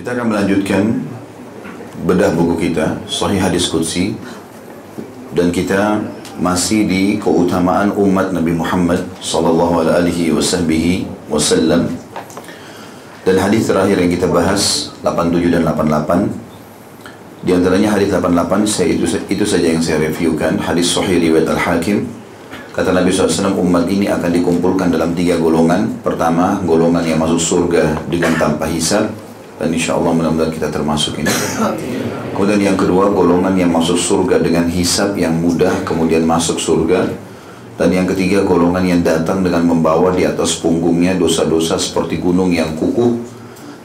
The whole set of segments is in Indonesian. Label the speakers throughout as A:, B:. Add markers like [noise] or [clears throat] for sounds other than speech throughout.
A: Kita akan melanjutkan bedah buku kita, Sahih Hadis Qudsi dan kita masih di keutamaan umat Nabi Muhammad sallallahu alaihi wasallam. Dan hadis terakhir yang kita bahas 87 dan 88 di antaranya hadis 88 saya itu itu saja yang saya reviewkan hadis sahih riwayat Al-Hakim. Kata Nabi SAW umat ini akan dikumpulkan dalam tiga golongan. Pertama golongan yang masuk surga dengan tanpa hisab dan insya Allah mudah-mudahan kita termasuk ini. Kemudian yang kedua golongan yang masuk surga dengan hisab yang mudah kemudian masuk surga. Dan yang ketiga golongan yang datang dengan membawa di atas punggungnya dosa-dosa seperti gunung yang kukuh.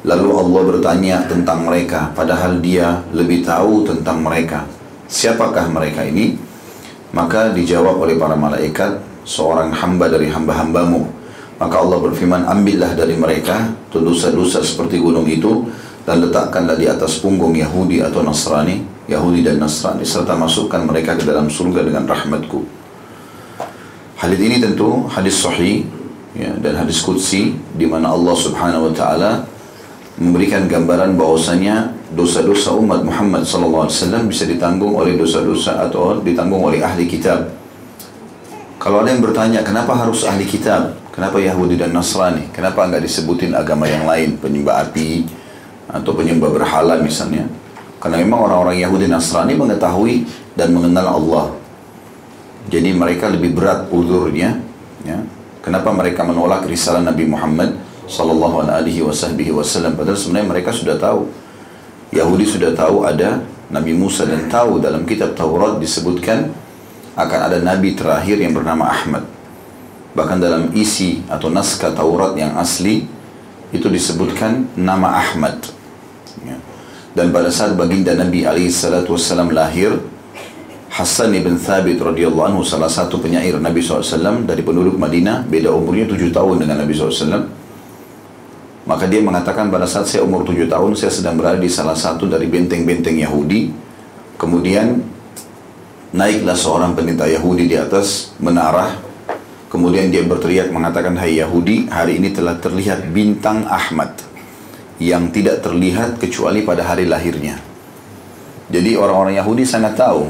A: Lalu Allah bertanya tentang mereka padahal dia lebih tahu tentang mereka. Siapakah mereka ini? Maka dijawab oleh para malaikat seorang hamba dari hamba-hambamu maka Allah berfirman, ambillah dari mereka dosa-dosa seperti gunung itu dan letakkanlah di atas punggung Yahudi atau Nasrani, Yahudi dan Nasrani, serta masukkan mereka ke dalam surga dengan rahmatku. Hadis ini tentu hadis sahih ya, dan hadis qudsi di mana Allah Subhanahu wa taala memberikan gambaran bahwasanya dosa-dosa umat Muhammad sallallahu alaihi wasallam bisa ditanggung oleh dosa-dosa atau ditanggung oleh ahli kitab. Kalau ada yang bertanya, kenapa harus ahli kitab? Kenapa Yahudi dan Nasrani? Kenapa nggak disebutin agama yang lain, penyembah api atau penyembah berhala misalnya? Karena memang orang-orang Yahudi Nasrani mengetahui dan mengenal Allah. Jadi mereka lebih berat uzurnya. Ya. Kenapa mereka menolak risalah Nabi Muhammad Sallallahu Alaihi Wasallam? Padahal sebenarnya mereka sudah tahu. Yahudi sudah tahu ada Nabi Musa dan tahu dalam kitab Taurat disebutkan akan ada Nabi terakhir yang bernama Ahmad bahkan dalam isi atau naskah Taurat yang asli itu disebutkan nama Ahmad. Ya. dan pada saat baginda Nabi SAW lahir Hasan ibn Thabit radhiyallahu anhu salah satu penyair Nabi SAW dari penduduk Madinah beda umurnya tujuh tahun dengan Nabi SAW maka dia mengatakan pada saat saya umur tujuh tahun saya sedang berada di salah satu dari benteng-benteng Yahudi. Kemudian naiklah seorang pendeta Yahudi di atas menara Kemudian dia berteriak mengatakan, Hai Yahudi, hari ini telah terlihat bintang Ahmad yang tidak terlihat kecuali pada hari lahirnya. Jadi orang-orang Yahudi sangat tahu,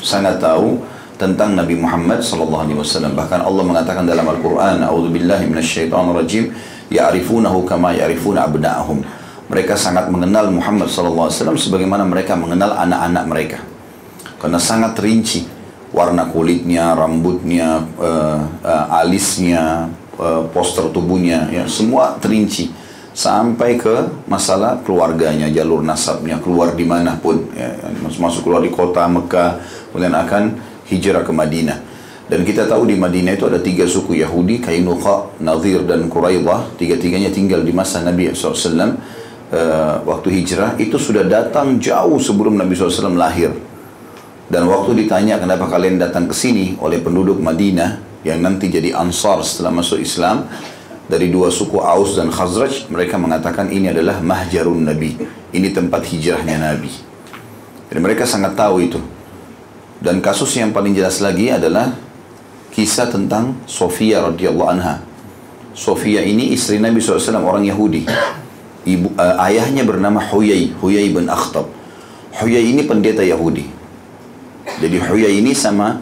A: sangat tahu tentang Nabi Muhammad wasallam. Bahkan Allah mengatakan dalam Al-Qur'an, "A'udzubillahi minasyaitonirrajim, ya'rifunahu kama ya'rifuna abna'ahum." Mereka sangat mengenal Muhammad wasallam sebagaimana mereka mengenal anak-anak mereka. Karena sangat rinci warna kulitnya, rambutnya, uh, uh, alisnya, uh, poster tubuhnya, ya semua terinci sampai ke masalah keluarganya, jalur nasabnya, keluar di mana pun, ya, masuk keluar di kota Mekah, kemudian akan hijrah ke Madinah. Dan kita tahu di Madinah itu ada tiga suku Yahudi, Kainuqa, Nadir, dan Quraidah. Tiga-tiganya tinggal di masa Nabi SAW uh, waktu hijrah. Itu sudah datang jauh sebelum Nabi SAW lahir dan waktu ditanya kenapa kalian datang ke sini oleh penduduk Madinah yang nanti jadi Ansar setelah masuk Islam dari dua suku Aus dan Khazraj, mereka mengatakan ini adalah mahjarun Nabi. Ini tempat hijrahnya Nabi. Jadi mereka sangat tahu itu. Dan kasus yang paling jelas lagi adalah kisah tentang Sofia radhiyallahu anha. Sofia ini istri Nabi SAW orang Yahudi. Ibu, uh, ayahnya bernama Huyai, Huyai bin Akhtab. Huyai ini pendeta Yahudi. Jadi Huyai ini sama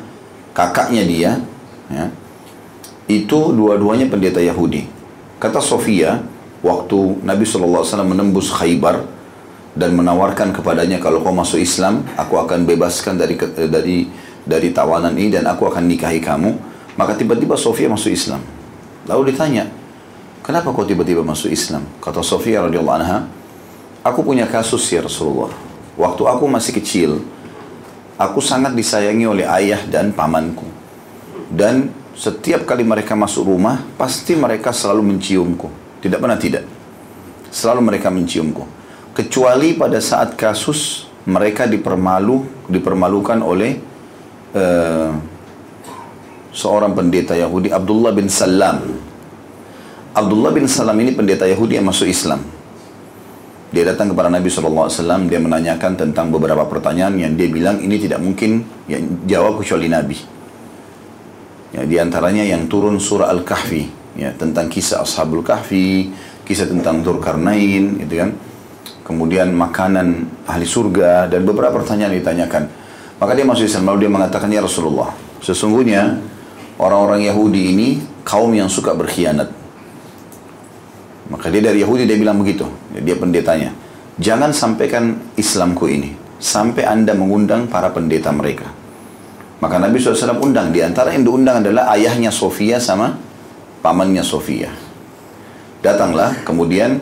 A: kakaknya dia, ya, itu dua-duanya pendeta Yahudi. Kata Sofia, waktu Nabi SAW menembus Khaybar dan menawarkan kepadanya kalau kau masuk Islam, aku akan bebaskan dari dari dari tawanan ini dan aku akan nikahi kamu. Maka tiba-tiba Sofia masuk Islam. Lalu ditanya, kenapa kau tiba-tiba masuk Islam? Kata Sofia radhiyallahu anha, aku punya kasus ya Rasulullah. Waktu aku masih kecil, Aku sangat disayangi oleh ayah dan pamanku. Dan setiap kali mereka masuk rumah, pasti mereka selalu menciumku. Tidak pernah tidak. Selalu mereka menciumku. Kecuali pada saat kasus mereka dipermalu, dipermalukan oleh uh, seorang pendeta Yahudi, Abdullah bin Salam. Abdullah bin Salam ini pendeta Yahudi yang masuk Islam. Dia datang kepada Nabi SAW, dia menanyakan tentang beberapa pertanyaan yang dia bilang ini tidak mungkin yang jawab kecuali Nabi. Ya, di antaranya yang turun surah Al-Kahfi, ya, tentang kisah Ashabul Kahfi, kisah tentang Dzulkarnain, gitu kan. kemudian makanan ahli surga dan beberapa pertanyaan ditanyakan. Maka dia masuk Islam lalu dia mengatakan ya Rasulullah, sesungguhnya orang-orang Yahudi ini kaum yang suka berkhianat. Maka dia dari Yahudi dia bilang begitu. Dia pendetanya. Jangan sampaikan Islamku ini sampai anda mengundang para pendeta mereka. Maka Nabi SAW undang. Di antara yang diundang adalah ayahnya Sofia sama pamannya Sofia. Datanglah, kemudian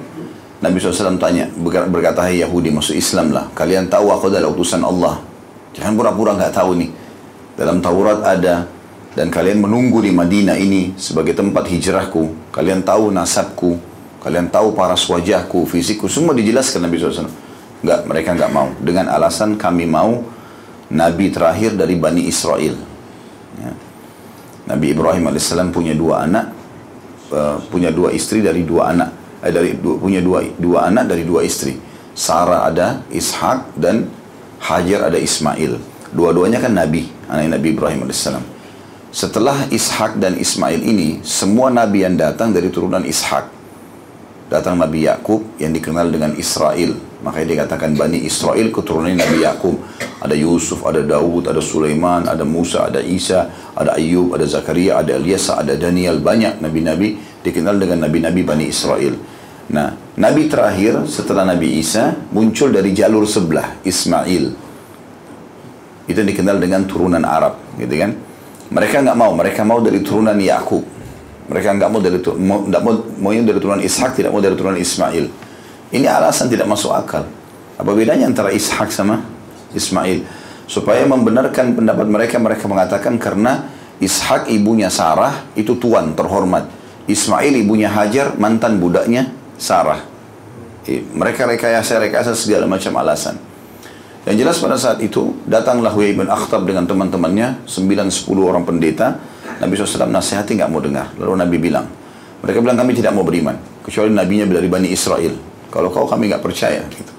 A: Nabi SAW tanya, berkata, Hai Yahudi, masuk Islam lah. Kalian tahu aku adalah utusan Allah. Jangan pura-pura nggak tahu nih. Dalam Taurat ada, dan kalian menunggu di Madinah ini sebagai tempat hijrahku. Kalian tahu nasabku, kalian tahu paras wajahku, fisikku, semua dijelaskan Nabi SAW. Enggak, mereka enggak mau. Dengan alasan kami mau Nabi terakhir dari Bani Israel. Ya. Nabi Ibrahim alaihissalam punya dua anak, uh, punya dua istri dari dua anak, eh, dari dua, punya dua dua anak dari dua istri. Sarah ada Ishak dan Hajar ada Ismail. Dua-duanya kan Nabi, anak Nabi Ibrahim alaihissalam. Setelah Ishak dan Ismail ini, semua nabi yang datang dari turunan Ishak. Datang Nabi Yakub yang dikenal dengan Israel. Makanya dikatakan Bani Israel keturunan Nabi Yakub. Ada Yusuf, ada Daud, ada Sulaiman, ada Musa, ada Isa, ada Ayub, ada Zakaria, ada Eliasa, ada Daniel. Banyak nabi-nabi dikenal dengan nabi-nabi Bani Israel. Nah, nabi terakhir setelah Nabi Isa muncul dari jalur sebelah, Ismail. Itu dikenal dengan turunan Arab, gitu kan? Mereka nggak mau, mereka mau dari turunan Yakub. Mereka nggak mau dari mau, mau mau yang dari turunan Ishak, tidak mau dari turunan Ismail. Ini alasan tidak masuk akal. Apa bedanya antara Ishak sama Ismail? Supaya membenarkan pendapat mereka, mereka mengatakan karena Ishak ibunya Sarah itu tuan terhormat. Ismail ibunya Hajar mantan budaknya Sarah. Mereka rekayasa-rekayasa segala macam alasan. Yang jelas pada saat itu datanglah Huyai bin Akhtab dengan teman-temannya 9-10 orang pendeta Nabi SAW nasihati nggak mau dengar lalu Nabi bilang mereka bilang kami tidak mau beriman kecuali nabinya dari Bani Israel kalau kau kami nggak percaya gitu.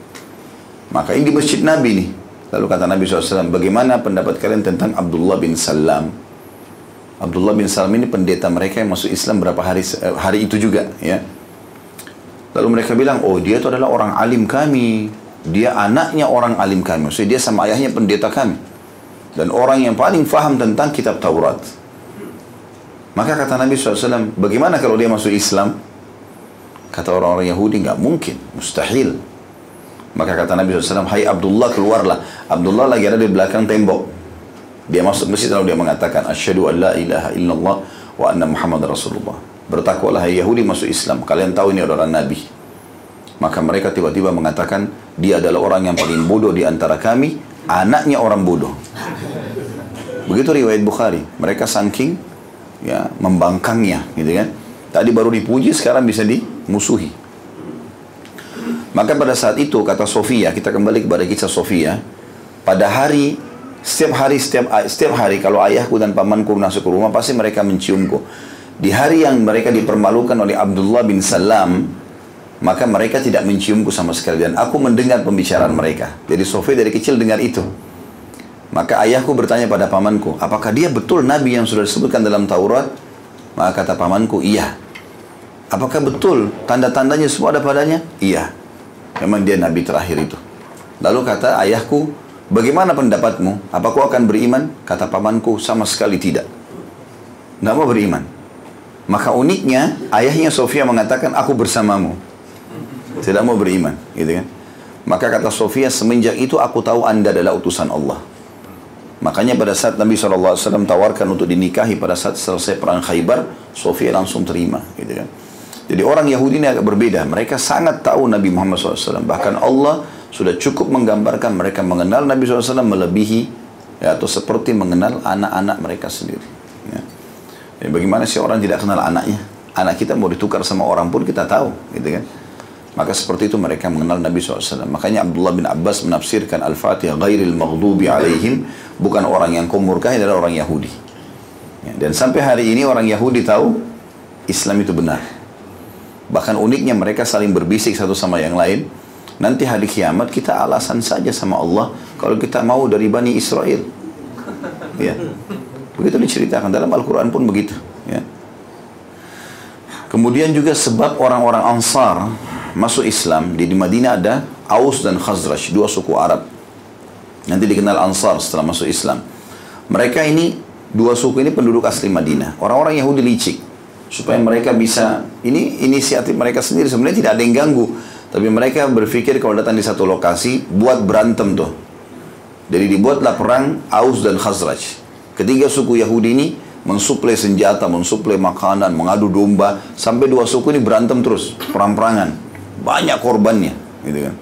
A: maka ini di masjid Nabi nih lalu kata Nabi SAW bagaimana pendapat kalian tentang Abdullah bin Salam Abdullah bin Salam ini pendeta mereka yang masuk Islam berapa hari eh, hari itu juga ya lalu mereka bilang oh dia itu adalah orang alim kami dia anaknya orang alim kami. Maksudnya dia sama ayahnya pendeta kami. Dan orang yang paling faham tentang kitab Taurat. Maka kata Nabi SAW, bagaimana kalau dia masuk Islam? Kata orang-orang Yahudi, nggak mungkin, mustahil. Maka kata Nabi SAW, Hai Abdullah keluarlah. Abdullah lagi ada di belakang tembok. Dia masuk masjid lalu dia mengatakan, Asyhadu an la ilaha illallah wa anna Muhammad Rasulullah. Bertakwalah hai Yahudi masuk Islam. Kalian tahu ini adalah Nabi. Maka mereka tiba-tiba mengatakan, dia adalah orang yang paling bodoh di antara kami, anaknya orang bodoh. Begitu riwayat Bukhari. Mereka saking ya membangkangnya, gitu kan. Tadi baru dipuji, sekarang bisa dimusuhi. Maka pada saat itu kata Sofia, kita kembali kepada kisah Sofia, pada hari setiap hari setiap setiap hari kalau ayahku dan pamanku masuk ke rumah pasti mereka menciumku. Di hari yang mereka dipermalukan oleh Abdullah bin Salam, maka mereka tidak menciumku sama sekali dan aku mendengar pembicaraan mereka. Jadi Sofia dari kecil dengar itu. Maka ayahku bertanya pada pamanku, apakah dia betul nabi yang sudah disebutkan dalam Taurat? Maka kata pamanku, iya. Apakah betul tanda-tandanya semua ada padanya? Iya. Memang dia nabi terakhir itu. Lalu kata ayahku, bagaimana pendapatmu? Apa kau akan beriman? Kata pamanku, sama sekali tidak. Nggak mau beriman. Maka uniknya, ayahnya Sofia mengatakan, aku bersamamu tidak mau beriman, gitu kan? Maka kata Sofia, semenjak itu aku tahu anda adalah utusan Allah. Makanya pada saat Nabi SAW tawarkan untuk dinikahi pada saat selesai perang Khaybar, Sofia langsung terima, gitu kan? Jadi orang Yahudi ini agak berbeda. Mereka sangat tahu Nabi Muhammad SAW. Bahkan Allah sudah cukup menggambarkan mereka mengenal Nabi SAW melebihi ya, atau seperti mengenal anak-anak mereka sendiri. Ya. Jadi bagaimana sih orang tidak kenal anaknya? Anak kita mau ditukar sama orang pun kita tahu, gitu kan? Maka seperti itu mereka mengenal Nabi SAW. Makanya Abdullah bin Abbas menafsirkan Al-Fatihah ghairil maghdubi alaihim bukan orang yang kau murkahi adalah orang Yahudi. Ya, dan sampai hari ini orang Yahudi tahu Islam itu benar. Bahkan uniknya mereka saling berbisik satu sama yang lain. Nanti hari kiamat kita alasan saja sama Allah kalau kita mau dari Bani Israel. Ya. Begitu diceritakan dalam Al-Quran pun begitu. Ya. Kemudian juga sebab orang-orang Ansar masuk Islam, di, di Madinah ada Aus dan Khazraj, dua suku Arab. Nanti dikenal Ansar setelah masuk Islam. Mereka ini, dua suku ini penduduk asli Madinah. Orang-orang Yahudi licik. Supaya mereka bisa, ini inisiatif mereka sendiri. Sebenarnya tidak ada yang ganggu. Tapi mereka berpikir kalau datang di satu lokasi, buat berantem tuh. Jadi dibuatlah perang Aus dan Khazraj. Ketiga suku Yahudi ini mensuplai senjata, mensuplai makanan, mengadu domba, sampai dua suku ini berantem terus, perang-perangan. Banyak korbannya, gitu kan.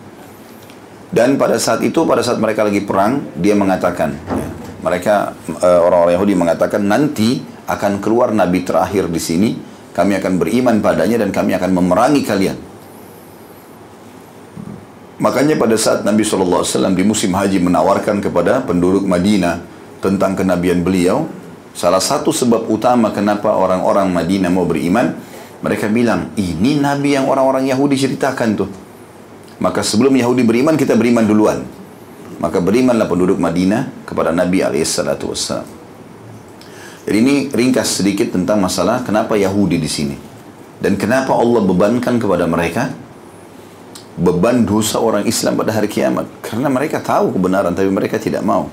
A: Dan pada saat itu, pada saat mereka lagi perang, dia mengatakan, ya, mereka eh, orang-orang Yahudi mengatakan nanti akan keluar nabi terakhir di sini, kami akan beriman padanya dan kami akan memerangi kalian. Makanya pada saat Nabi SAW di musim haji menawarkan kepada penduduk Madinah tentang kenabian beliau, Salah satu sebab utama kenapa orang-orang Madinah mau beriman, mereka bilang, ini Nabi yang orang-orang Yahudi ceritakan tuh. Maka sebelum Yahudi beriman, kita beriman duluan. Maka berimanlah penduduk Madinah kepada Nabi SAW. Jadi ini ringkas sedikit tentang masalah kenapa Yahudi di sini. Dan kenapa Allah bebankan kepada mereka beban dosa orang Islam pada hari kiamat. Karena mereka tahu kebenaran tapi mereka tidak mau.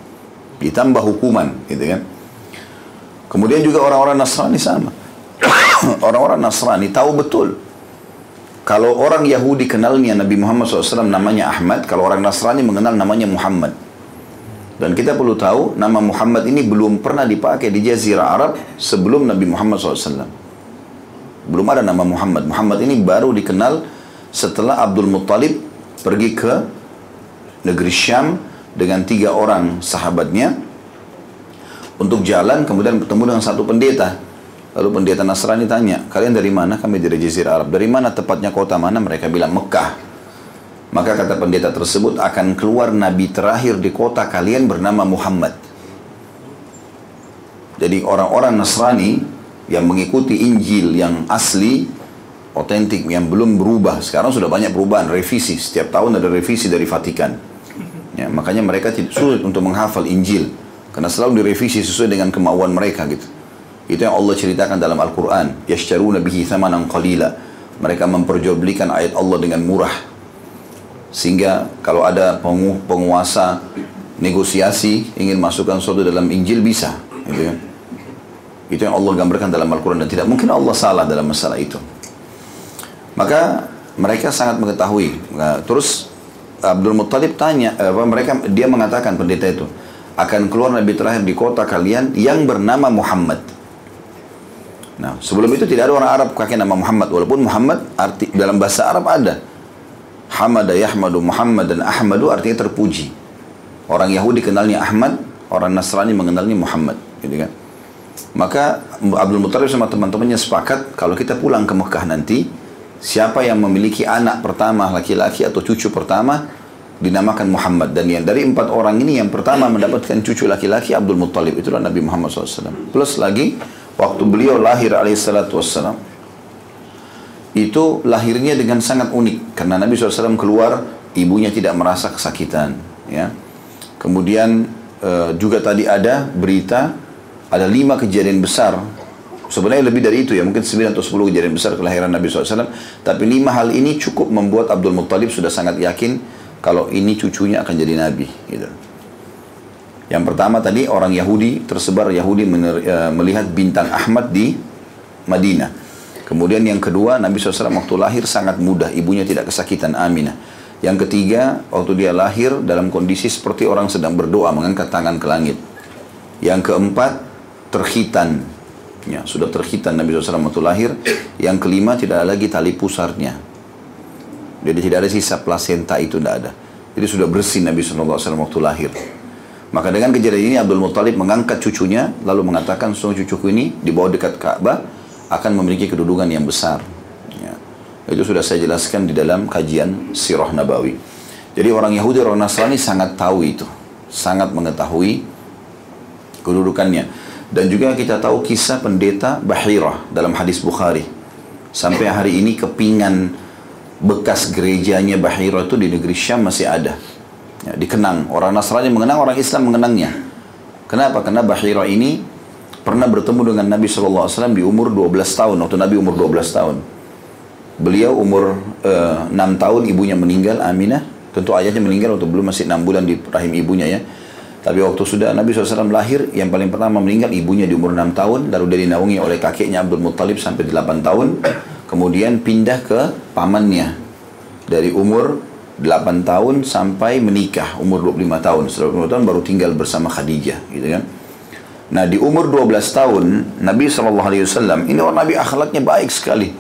A: Ditambah hukuman, gitu kan. Kemudian juga orang-orang Nasrani sama. [coughs] orang-orang Nasrani tahu betul. Kalau orang Yahudi kenalnya Nabi Muhammad SAW namanya Ahmad, kalau orang Nasrani mengenal namanya Muhammad. Dan kita perlu tahu nama Muhammad ini belum pernah dipakai di Jazirah Arab sebelum Nabi Muhammad SAW. Belum ada nama Muhammad. Muhammad ini baru dikenal setelah Abdul Muttalib pergi ke negeri Syam dengan tiga orang sahabatnya untuk jalan kemudian bertemu dengan satu pendeta. Lalu pendeta Nasrani tanya, kalian dari mana? Kami dari Jazirah Arab. Dari mana tepatnya kota mana? Mereka bilang Mekah. Maka kata pendeta tersebut akan keluar nabi terakhir di kota kalian bernama Muhammad. Jadi orang-orang Nasrani yang mengikuti Injil yang asli, otentik, yang belum berubah. Sekarang sudah banyak perubahan, revisi. Setiap tahun ada revisi dari Vatikan. Ya, makanya mereka sulit untuk menghafal Injil. Karena selalu direvisi sesuai dengan kemauan mereka gitu. Itu yang Allah ceritakan dalam Al-Quran. Yashtaruna bihi thamanan qalila. Mereka memperjualbelikan ayat Allah dengan murah. Sehingga kalau ada penguasa negosiasi ingin masukkan sesuatu dalam Injil bisa. Gitu kan. Itu yang Allah gambarkan dalam Al-Quran dan tidak mungkin Allah salah dalam masalah itu. Maka mereka sangat mengetahui. Nah, terus Abdul Muttalib tanya, apa mereka dia mengatakan pendeta itu, akan keluar Nabi terakhir di kota kalian yang bernama Muhammad. Nah, sebelum itu tidak ada orang Arab pakai nama Muhammad. Walaupun Muhammad arti dalam bahasa Arab ada. Hamada Yahmadu Muhammad dan Ahmadu artinya terpuji. Orang Yahudi kenalnya Ahmad, orang Nasrani mengenalnya Muhammad. Gitu kan? Maka Abdul Muttalib sama teman-temannya sepakat kalau kita pulang ke Mekah nanti, siapa yang memiliki anak pertama laki-laki atau cucu pertama, dinamakan Muhammad dan yang dari empat orang ini yang pertama mendapatkan cucu laki-laki Abdul Muttalib itulah Nabi Muhammad SAW plus lagi waktu beliau lahir alaihissalatu wassalam itu lahirnya dengan sangat unik. Karena Nabi SAW keluar ibunya tidak merasa kesakitan ya. Kemudian e, juga tadi ada berita ada lima kejadian besar. Sebenarnya lebih dari itu ya mungkin 9 atau 10 kejadian besar kelahiran Nabi SAW tapi lima hal ini cukup membuat Abdul Muttalib sudah sangat yakin kalau ini cucunya akan jadi nabi gitu. Yang pertama tadi orang Yahudi tersebar Yahudi e, melihat bintang Ahmad di Madinah. Kemudian yang kedua Nabi SAW waktu lahir sangat mudah, ibunya tidak kesakitan Aminah. Yang ketiga waktu dia lahir dalam kondisi seperti orang sedang berdoa mengangkat tangan ke langit. Yang keempat terhitan, ya sudah terhitan Nabi SAW waktu lahir. Yang kelima tidak ada lagi tali pusarnya, jadi tidak ada sisa plasenta itu tidak ada. Jadi sudah bersih Nabi SAW waktu lahir. Maka dengan kejadian ini Abdul Muttalib mengangkat cucunya lalu mengatakan semua cucuku ini di bawah dekat Ka'bah akan memiliki kedudukan yang besar. Ya. Itu sudah saya jelaskan di dalam kajian Sirah Nabawi. Jadi orang Yahudi orang Nasrani sangat tahu itu, sangat mengetahui kedudukannya. Dan juga kita tahu kisah pendeta Bahirah dalam hadis Bukhari. Sampai hari ini kepingan bekas gerejanya Bahira itu di negeri Syam masih ada. Ya, dikenang. Orang Nasrani mengenang, orang Islam mengenangnya. Kenapa? Karena Bahira ini pernah bertemu dengan Nabi SAW di umur 12 tahun, waktu Nabi umur 12 tahun. Beliau umur uh, 6 tahun ibunya meninggal, Aminah. Tentu ayahnya meninggal waktu belum masih 6 bulan di rahim ibunya ya. Tapi waktu sudah Nabi SAW lahir, yang paling pertama meninggal ibunya di umur 6 tahun, lalu dia dinaungi oleh kakeknya Abdul Muttalib sampai 8 tahun, kemudian pindah ke pamannya dari umur 8 tahun sampai menikah, umur 25 tahun. Setelah 25 tahun baru tinggal bersama Khadijah, gitu kan. Nah di umur 12 tahun, Nabi SAW, ini orang Nabi akhlaknya baik sekali.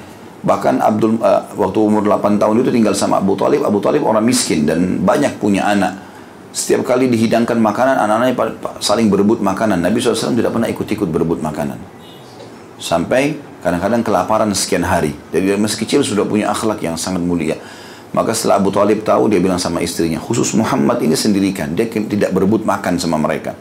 A: Bahkan Abdul uh, waktu umur 8 tahun itu tinggal sama Abu Talib. Abu Talib orang miskin dan banyak punya anak. Setiap kali dihidangkan makanan, anak-anaknya saling berebut makanan. Nabi SAW tidak pernah ikut-ikut berebut makanan. Sampai kadang-kadang kelaparan sekian hari. Dari masih kecil sudah punya akhlak yang sangat mulia. Maka setelah Abu Talib tahu, dia bilang sama istrinya, khusus Muhammad ini sendirikan. Dia tidak berebut makan sama mereka.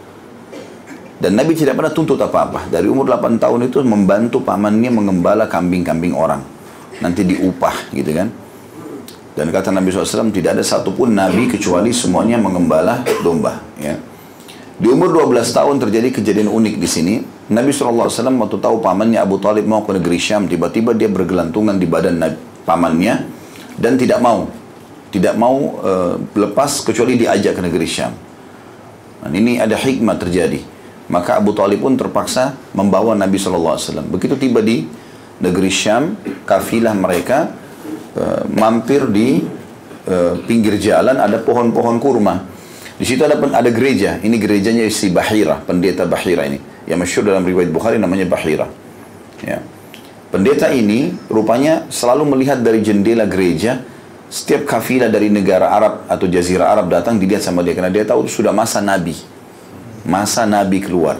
A: Dan Nabi tidak pernah tuntut apa-apa. Dari umur 8 tahun itu membantu pamannya mengembala kambing-kambing orang. Nanti diupah gitu kan. Dan kata Nabi SAW tidak ada satupun Nabi kecuali semuanya mengembala domba. Ya. Di umur 12 tahun terjadi kejadian unik di sini. Nabi SAW waktu tahu pamannya Abu Talib mau ke negeri Syam, tiba-tiba dia bergelantungan di badan pamannya dan tidak mau, tidak mau uh, lepas kecuali diajak ke negeri Syam. Dan ini ada hikmah terjadi. Maka Abu Talib pun terpaksa membawa Nabi SAW. Begitu tiba di negeri Syam, kafilah mereka Eh, mampir di uh, pinggir jalan ada pohon-pohon kurma. Di situ ada ada gereja. Ini gerejanya si Bahira, pendeta Bahira ini. Yang masyhur dalam riwayat Bukhari namanya Bahira. Ya. Pendeta ini rupanya selalu melihat dari jendela gereja setiap kafilah dari negara Arab atau jazirah Arab datang dilihat sama dia karena dia tahu sudah masa nabi. Masa nabi keluar.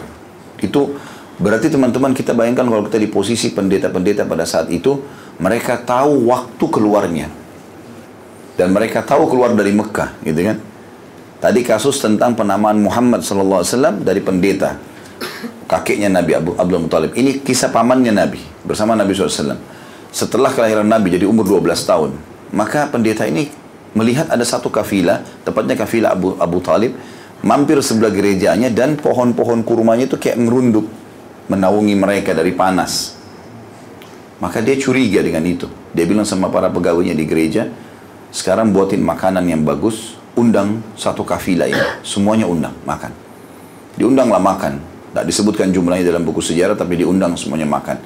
A: Itu berarti teman-teman kita bayangkan kalau kita di posisi pendeta-pendeta pada saat itu mereka tahu waktu keluarnya. Dan mereka tahu keluar dari Mekah, gitu kan. Tadi kasus tentang penamaan Muhammad SAW dari pendeta. Kakeknya Nabi Abu Abdul Muttalib. Ini kisah pamannya Nabi bersama Nabi SAW. Setelah kelahiran Nabi jadi umur 12 tahun. Maka pendeta ini melihat ada satu kafilah, tepatnya kafilah Abu, Abu Talib, mampir sebelah gerejanya dan pohon-pohon kurmanya itu kayak merunduk, menaungi mereka dari panas. Maka dia curiga dengan itu. Dia bilang sama para pegawainya di gereja, sekarang buatin makanan yang bagus, undang satu kafilah ini. Semuanya undang, makan. Diundanglah makan. Tidak disebutkan jumlahnya dalam buku sejarah, tapi diundang semuanya makan.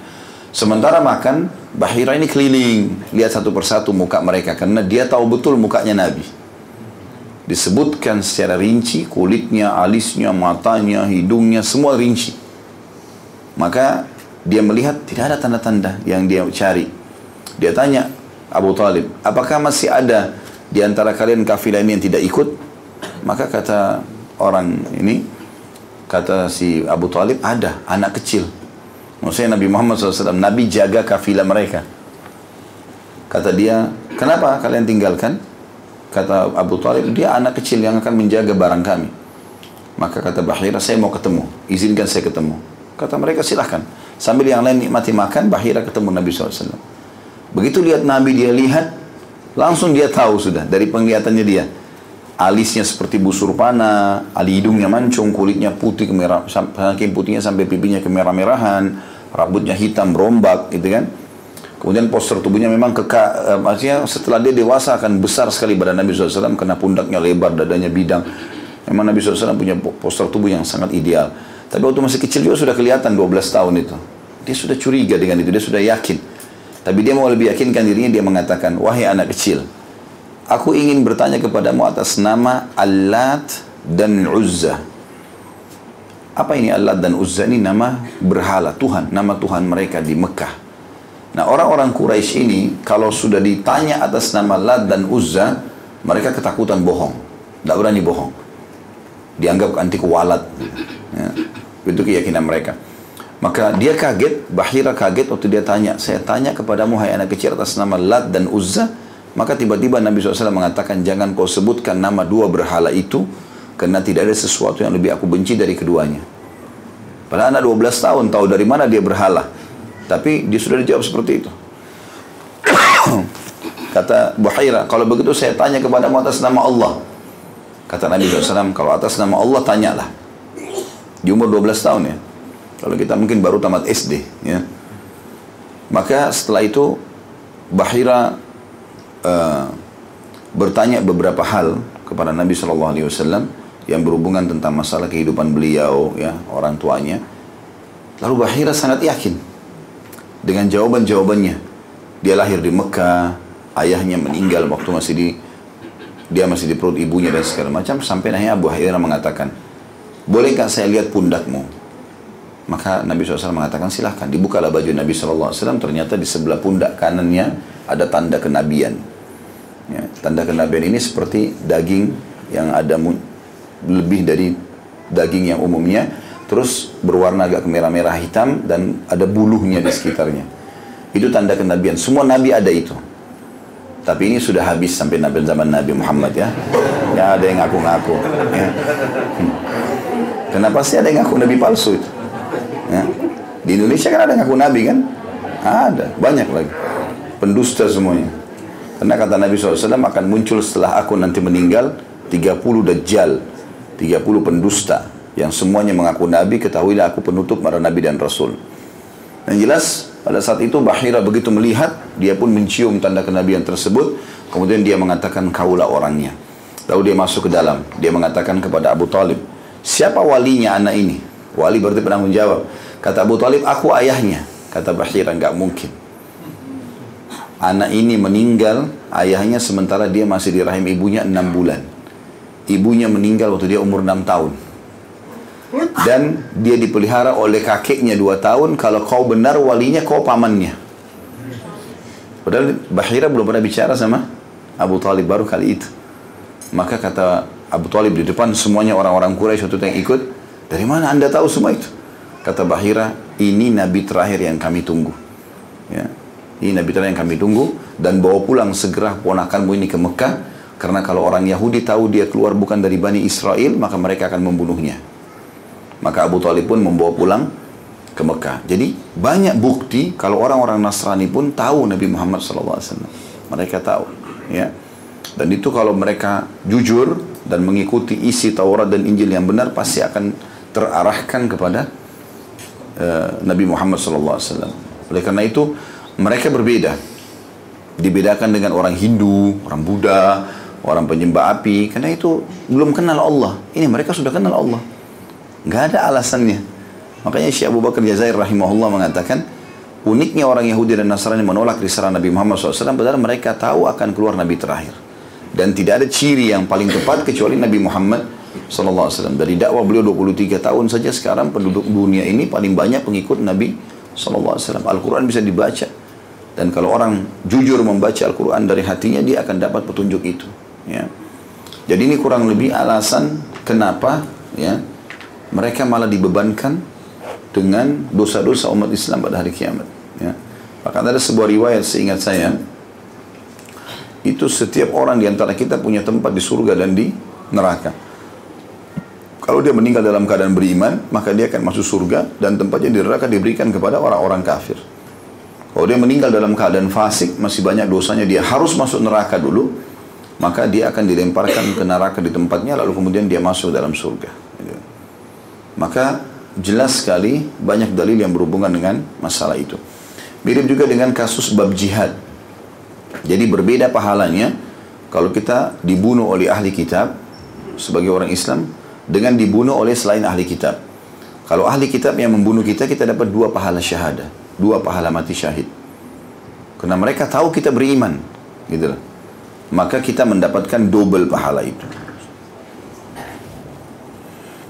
A: Sementara makan, Bahira ini keliling, lihat satu persatu muka mereka, karena dia tahu betul mukanya Nabi. Disebutkan secara rinci, kulitnya, alisnya, matanya, hidungnya, semua rinci. Maka dia melihat tidak ada tanda-tanda yang dia cari. Dia tanya Abu Talib, apakah masih ada di antara kalian kafilah ini yang tidak ikut? Maka kata orang ini, kata si Abu Talib, ada anak kecil. Maksudnya Nabi Muhammad SAW, Nabi jaga kafilah mereka. Kata dia, kenapa kalian tinggalkan? Kata Abu Talib, dia anak kecil yang akan menjaga barang kami. Maka kata Bahira, saya mau ketemu, izinkan saya ketemu. Kata mereka, silahkan. Sambil yang lain nikmati makan, Bahira ketemu Nabi SAW. Begitu lihat Nabi dia lihat, langsung dia tahu sudah dari penglihatannya dia. Alisnya seperti busur panah, ali hidungnya mancung, kulitnya putih kemerah, saking putihnya sampai pipinya kemerah-merahan, rambutnya hitam berombak, gitu kan. Kemudian postur tubuhnya memang kekak, eh, maksudnya setelah dia dewasa akan besar sekali badan Nabi SAW karena pundaknya lebar, dadanya bidang. Memang Nabi SAW punya postur tubuh yang sangat ideal. Tapi waktu masih kecil juga sudah kelihatan 12 tahun itu. Dia sudah curiga dengan itu, dia sudah yakin. Tapi dia mau lebih yakinkan dirinya, dia mengatakan, Wahai anak kecil, aku ingin bertanya kepadamu atas nama Allat dan Uzza. Apa ini Allat dan Uzza? Ini nama berhala, Tuhan, nama Tuhan mereka di Mekah. Nah orang-orang Quraisy ini, kalau sudah ditanya atas nama Lat dan Uzza, mereka ketakutan bohong. Tidak berani bohong. Dianggap anti kualat. Ya. Itu keyakinan mereka. Maka dia kaget, Bahira kaget waktu dia tanya, saya tanya kepadamu hai anak kecil atas nama Lat dan Uzza, maka tiba-tiba Nabi SAW mengatakan, jangan kau sebutkan nama dua berhala itu, karena tidak ada sesuatu yang lebih aku benci dari keduanya. Pada anak 12 tahun tahu dari mana dia berhala. Tapi dia sudah dijawab seperti itu. [coughs] Kata Buhaira, kalau begitu saya tanya kepadamu atas nama Allah. Kata Nabi SAW, kalau atas nama Allah tanyalah. Di umur 12 tahun ya. Kalau kita mungkin baru tamat SD ya. Maka setelah itu Bahira uh, bertanya beberapa hal kepada Nabi Shallallahu Alaihi Wasallam yang berhubungan tentang masalah kehidupan beliau, ya orang tuanya. Lalu Bahira sangat yakin dengan jawaban-jawabannya. Dia lahir di Mekah, ayahnya meninggal waktu masih di dia masih di perut ibunya dan segala macam sampai akhirnya Abu Hurairah mengatakan bolehkah saya lihat pundakmu maka Nabi SAW mengatakan silahkan dibukalah baju Nabi SAW ternyata di sebelah pundak kanannya ada tanda kenabian ya, tanda kenabian ini seperti daging yang ada lebih dari daging yang umumnya terus berwarna agak merah-merah hitam dan ada buluhnya di sekitarnya itu tanda kenabian semua nabi ada itu tapi ini sudah habis sampai Nabi zaman Nabi Muhammad ya. Ya ada yang ngaku-ngaku. Ya. Hmm. Kenapa sih ada yang ngaku Nabi palsu itu? Ya. Di Indonesia kan ada yang ngaku Nabi kan? Ada, banyak lagi. Pendusta semuanya. Karena kata Nabi SAW akan muncul setelah aku nanti meninggal 30 dajjal, 30 pendusta yang semuanya mengaku Nabi, ketahuilah aku penutup para Nabi dan Rasul. Yang jelas pada saat itu Bahira begitu melihat, dia pun mencium tanda kenabian tersebut. Kemudian dia mengatakan kaulah orangnya. Lalu dia masuk ke dalam. Dia mengatakan kepada Abu Talib, siapa walinya anak ini? Wali berarti pernah menjawab. Kata Abu Talib, aku ayahnya. Kata Bahira, enggak mungkin. Anak ini meninggal, ayahnya sementara dia masih di rahim ibunya enam bulan. Ibunya meninggal waktu dia umur enam tahun. Dan dia dipelihara oleh kakeknya dua tahun kalau kau benar walinya kau pamannya. Padahal Bahira belum pernah bicara sama Abu Talib baru kali itu. Maka kata Abu Talib di depan semuanya orang-orang Quraisy waktu yang ikut dari mana anda tahu semua itu? Kata Bahira ini nabi terakhir yang kami tunggu. Ya ini nabi terakhir yang kami tunggu dan bawa pulang segera ponakanmu ini ke Mekah karena kalau orang Yahudi tahu dia keluar bukan dari Bani Israel maka mereka akan membunuhnya maka Abu Talib pun membawa pulang ke Mekah. Jadi banyak bukti kalau orang-orang Nasrani pun tahu Nabi Muhammad SAW. Mereka tahu. Ya. Dan itu kalau mereka jujur dan mengikuti isi Taurat dan Injil yang benar pasti akan terarahkan kepada uh, Nabi Muhammad SAW. Oleh karena itu mereka berbeda. Dibedakan dengan orang Hindu, orang Buddha, orang penyembah api. Karena itu belum kenal Allah. Ini mereka sudah kenal Allah. Nggak ada alasannya. Makanya Syekh Abu Bakar Jazair rahimahullah mengatakan, uniknya orang Yahudi dan Nasrani menolak risalah Nabi Muhammad SAW, padahal mereka tahu akan keluar Nabi terakhir. Dan tidak ada ciri yang paling tepat kecuali Nabi Muhammad SAW. Dari dakwah beliau 23 tahun saja sekarang penduduk dunia ini paling banyak pengikut Nabi SAW. Al-Quran bisa dibaca. Dan kalau orang jujur membaca Al-Quran dari hatinya, dia akan dapat petunjuk itu. Ya. Jadi ini kurang lebih alasan kenapa ya mereka malah dibebankan dengan dosa-dosa umat Islam pada hari kiamat. Ya. Bahkan ada sebuah riwayat seingat saya, itu setiap orang di antara kita punya tempat di surga dan di neraka. Kalau dia meninggal dalam keadaan beriman, maka dia akan masuk surga dan tempatnya di neraka diberikan kepada orang-orang kafir. Kalau dia meninggal dalam keadaan fasik, masih banyak dosanya, dia harus masuk neraka dulu, maka dia akan dilemparkan ke neraka di tempatnya, lalu kemudian dia masuk dalam surga. Maka jelas sekali banyak dalil yang berhubungan dengan masalah itu. Mirip juga dengan kasus bab jihad. Jadi berbeda pahalanya kalau kita dibunuh oleh ahli kitab sebagai orang Islam dengan dibunuh oleh selain ahli kitab. Kalau ahli kitab yang membunuh kita, kita dapat dua pahala syahadah, dua pahala mati syahid. Karena mereka tahu kita beriman, gitu Maka kita mendapatkan double pahala itu.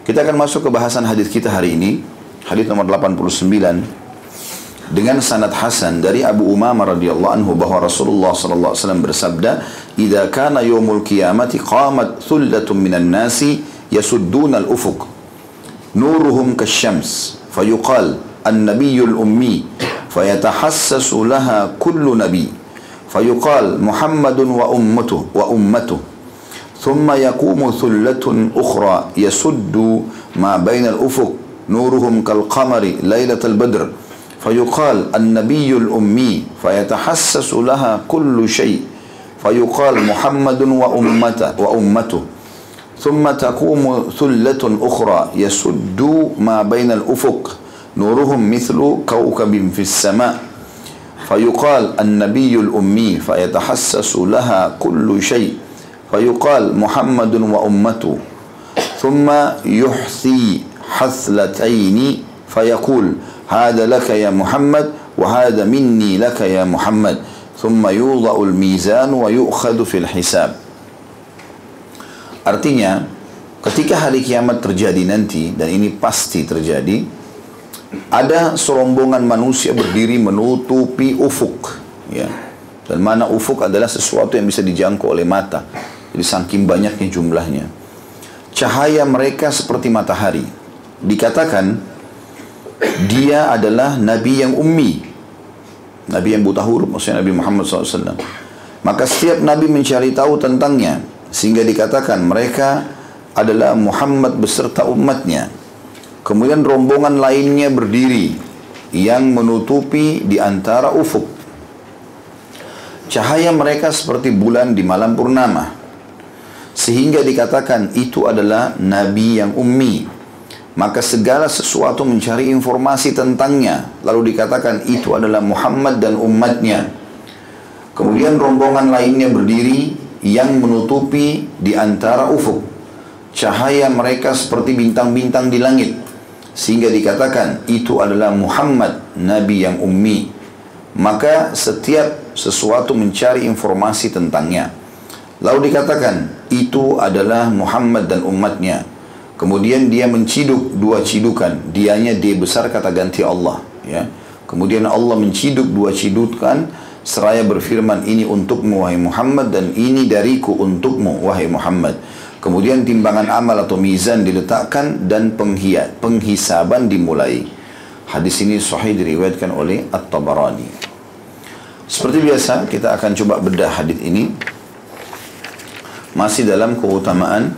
A: Kita akan masuk ke bahasan hadis kita hari ini, hadis nomor 89 dengan sanad hasan dari Abu Umamah radhiyallahu anhu bahwa Rasulullah sallallahu alaihi wasallam bersabda, "Idza kana yaumul qiyamati qamat thullatun minan nasi yasudduna al-ufuq nuruhum kasyams fayuqal fayatahassasu laha kullu nabi fayuqal Muhammadun wa ummatuhu wa ummatuhu ثم يقوم ثلة أخرى يسد ما بين الأفق نورهم كالقمر ليلة البدر. فيقال النبي الأمي فيتحسس لها كل شيء. فيقال محمد وأمته وأمته. ثم تقوم ثلة أخرى يسد ما بين الأفق نورهم مثل كوكب في السماء فيقال النبي الأمي فيتحسس لها كل شيء فيقال محمد وأمته ثم ummatu. Thumma yuhsi haslataini fayaqul hada laka ya Muhammad wa hada minni laka ya Muhammad. Thumma yudha'ul mizan artinya ketika hari kiamat terjadi nanti dan ini pasti terjadi ada serombongan manusia berdiri menutupi ufuk. Ya. Dan mana ufuk adalah sesuatu yang bisa dijangkau oleh mata. Jadi saking banyaknya jumlahnya. Cahaya mereka seperti matahari. Dikatakan, dia adalah Nabi yang ummi. Nabi yang buta huruf, maksudnya Nabi Muhammad SAW. Maka setiap Nabi mencari tahu tentangnya. Sehingga dikatakan mereka adalah Muhammad beserta umatnya. Kemudian rombongan lainnya berdiri yang menutupi di antara ufuk. Cahaya mereka seperti bulan di malam purnama. Sehingga dikatakan itu adalah Nabi yang ummi. Maka segala sesuatu mencari informasi tentangnya. Lalu dikatakan itu adalah Muhammad dan umatnya. Kemudian rombongan lainnya berdiri yang menutupi di antara ufuk. Cahaya mereka seperti bintang-bintang di langit. Sehingga dikatakan itu adalah Muhammad, Nabi yang ummi. Maka setiap sesuatu mencari informasi tentangnya. Lalu dikatakan itu adalah Muhammad dan umatnya. Kemudian dia menciduk dua cidukan. Dianya dia besar kata ganti Allah. Ya. Kemudian Allah menciduk dua cidukan seraya berfirman ini untukmu wahai Muhammad dan ini dariku untukmu wahai Muhammad. Kemudian timbangan amal atau mizan diletakkan dan penghiat, penghisaban dimulai. Hadis ini sahih diriwayatkan oleh At-Tabarani. Seperti biasa kita akan coba bedah hadis ini masih dalam keutamaan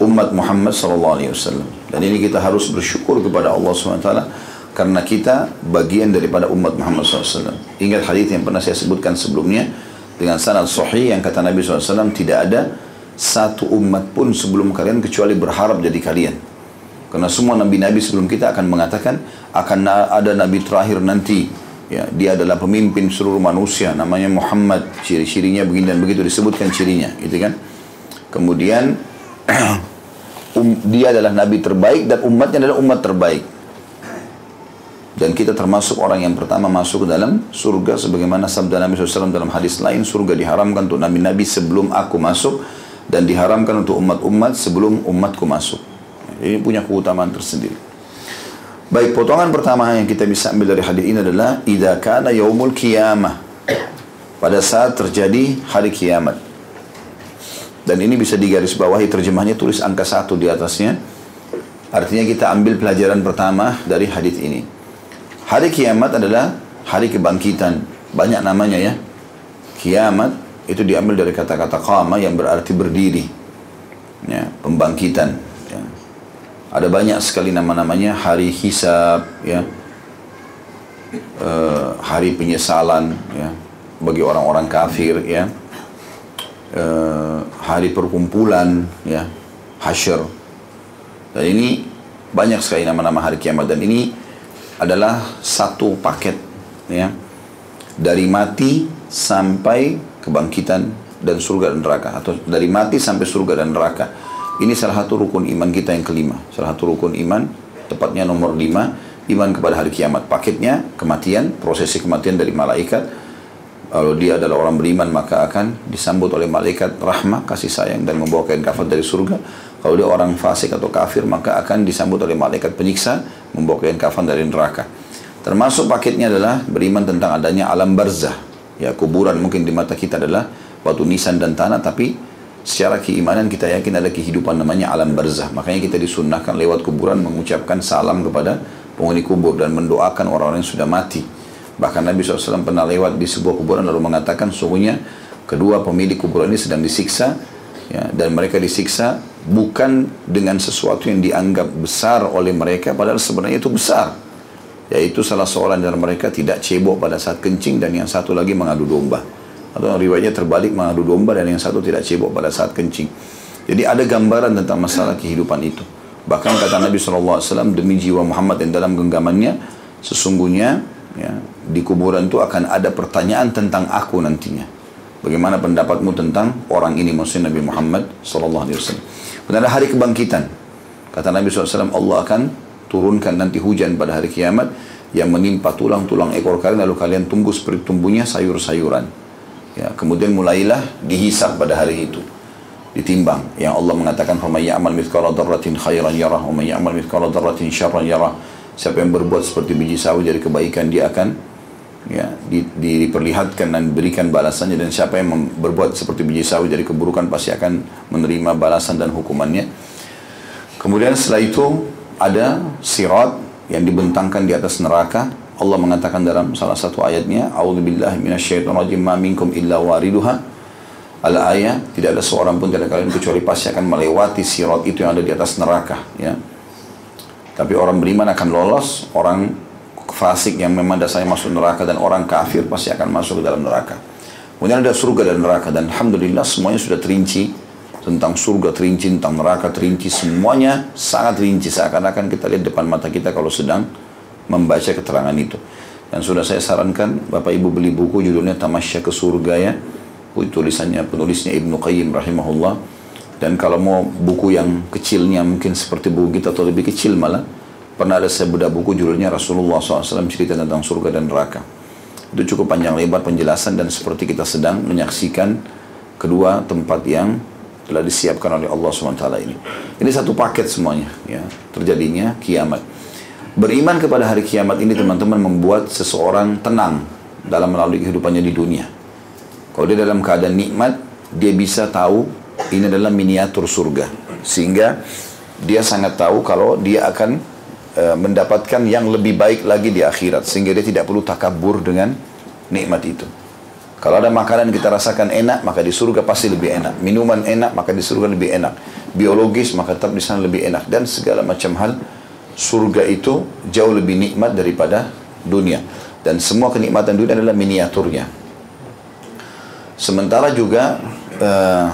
A: umat Muhammad sallallahu alaihi wasallam. Dan ini kita harus bersyukur kepada Allah taala karena kita bagian daripada umat Muhammad SAW. Ingat hadis yang pernah saya sebutkan sebelumnya dengan sanad sahih yang kata Nabi SAW tidak ada satu umat pun sebelum kalian kecuali berharap jadi kalian. Karena semua nabi-nabi sebelum kita akan mengatakan akan ada nabi terakhir nanti. Ya, dia adalah pemimpin seluruh manusia namanya Muhammad. Ciri-cirinya begini dan begitu disebutkan cirinya, gitu kan? Kemudian [clears throat] um, dia adalah nabi terbaik dan umatnya adalah umat terbaik dan kita termasuk orang yang pertama masuk ke dalam surga sebagaimana sabda Nabi SAW dalam hadis lain surga diharamkan untuk nabi-nabi sebelum aku masuk dan diharamkan untuk umat-umat sebelum umatku masuk. Ini punya keutamaan tersendiri. Baik potongan pertama yang kita bisa ambil dari hadis ini adalah idza kana yaumul qiyamah. Pada saat terjadi hari kiamat. Dan ini bisa digarisbawahi terjemahnya tulis angka satu di atasnya. Artinya kita ambil pelajaran pertama dari hadis ini. Hari kiamat adalah hari kebangkitan. Banyak namanya ya. Kiamat itu diambil dari kata-kata qama yang berarti berdiri. Ya, pembangkitan. Ya. Ada banyak sekali nama-namanya hari hisab, ya. Uh, hari penyesalan, ya. Bagi orang-orang kafir, ya. Uh, hari perkumpulan, ya. Hasyr. Dan ini banyak sekali nama-nama hari kiamat dan ini adalah satu paket ya dari mati sampai kebangkitan dan surga dan neraka atau dari mati sampai surga dan neraka. Ini salah satu rukun iman kita yang kelima. Salah satu rukun iman tepatnya nomor lima iman kepada hari kiamat. Paketnya kematian prosesi kematian dari malaikat. Kalau dia adalah orang beriman maka akan disambut oleh malaikat rahmah kasih sayang dan membawa kain kafan dari surga. Kalau dia orang fasik atau kafir maka akan disambut oleh malaikat penyiksa membawa kain kafan dari neraka. Termasuk paketnya adalah beriman tentang adanya alam barzah. Ya kuburan mungkin di mata kita adalah batu nisan dan tanah tapi secara keimanan kita yakin ada kehidupan namanya alam barzah. Makanya kita disunnahkan lewat kuburan mengucapkan salam kepada penghuni kubur dan mendoakan orang-orang yang sudah mati. Bahkan Nabi SAW pernah lewat di sebuah kuburan lalu mengatakan sungguhnya kedua pemilik kuburan ini sedang disiksa ya, dan mereka disiksa bukan dengan sesuatu yang dianggap besar oleh mereka padahal sebenarnya itu besar yaitu salah seorang dari mereka tidak cebok pada saat kencing dan yang satu lagi mengadu domba atau riwayatnya terbalik mengadu domba dan yang satu tidak cebok pada saat kencing jadi ada gambaran tentang masalah kehidupan itu bahkan kata Nabi SAW demi jiwa Muhammad yang dalam genggamannya sesungguhnya Ya, di kuburan itu akan ada pertanyaan tentang aku nantinya. Bagaimana pendapatmu tentang orang ini maksudnya Nabi Muhammad. Kemudian ada hari kebangkitan. Kata Nabi SAW, Allah akan turunkan nanti hujan pada hari kiamat yang menimpa tulang-tulang ekor kalian lalu kalian tumbuh seperti tumbuhnya sayur-sayuran. Ya, kemudian mulailah dihisap pada hari itu. Ditimbang. Yang Allah mengatakan, "Faman ya'mal mithqala dzarratin khairan yarah, wa man ya'mal mithqala dzarratin syarran yarah." Siapa yang berbuat seperti biji sawi dari kebaikan dia akan ya di, di, diperlihatkan dan diberikan balasannya dan siapa yang berbuat seperti biji sawi dari keburukan pasti akan menerima balasan dan hukumannya. Kemudian setelah itu ada sirat yang dibentangkan di atas neraka. Allah mengatakan dalam salah satu ayatnya, "A'udzubillahi minasyaitonirrajim, ma minkum illa wariduha." Al ayat tidak ada seorang pun dari kalian kecuali pasti akan melewati sirat itu yang ada di atas neraka, ya. Tapi orang beriman akan lolos, orang fasik yang memang dasarnya masuk neraka dan orang kafir pasti akan masuk ke dalam neraka. Kemudian ada surga dan neraka dan alhamdulillah semuanya sudah terinci tentang surga terinci, tentang neraka terinci, semuanya sangat rinci seakan-akan kita lihat depan mata kita kalau sedang membaca keterangan itu. Dan sudah saya sarankan Bapak Ibu beli buku judulnya Tamasya ke Surga ya. Tulisannya penulisnya Ibnu Qayyim rahimahullah dan kalau mau buku yang kecilnya mungkin seperti buku kita atau lebih kecil malah, pernah ada saya bedah buku judulnya Rasulullah SAW cerita tentang surga dan neraka. Itu cukup panjang lebar penjelasan dan seperti kita sedang menyaksikan kedua tempat yang telah disiapkan oleh Allah SWT ini. Ini satu paket semuanya, ya terjadinya kiamat. Beriman kepada hari kiamat ini teman-teman membuat seseorang tenang dalam melalui kehidupannya di dunia. Kalau dia dalam keadaan nikmat, dia bisa tahu ini adalah miniatur surga. Sehingga dia sangat tahu kalau dia akan e, mendapatkan yang lebih baik lagi di akhirat. Sehingga dia tidak perlu takabur dengan nikmat itu. Kalau ada makanan kita rasakan enak, maka di surga pasti lebih enak. Minuman enak, maka di surga lebih enak. Biologis, maka tetap di sana lebih enak. Dan segala macam hal, surga itu jauh lebih nikmat daripada dunia. Dan semua kenikmatan dunia adalah miniaturnya. Sementara juga, uh,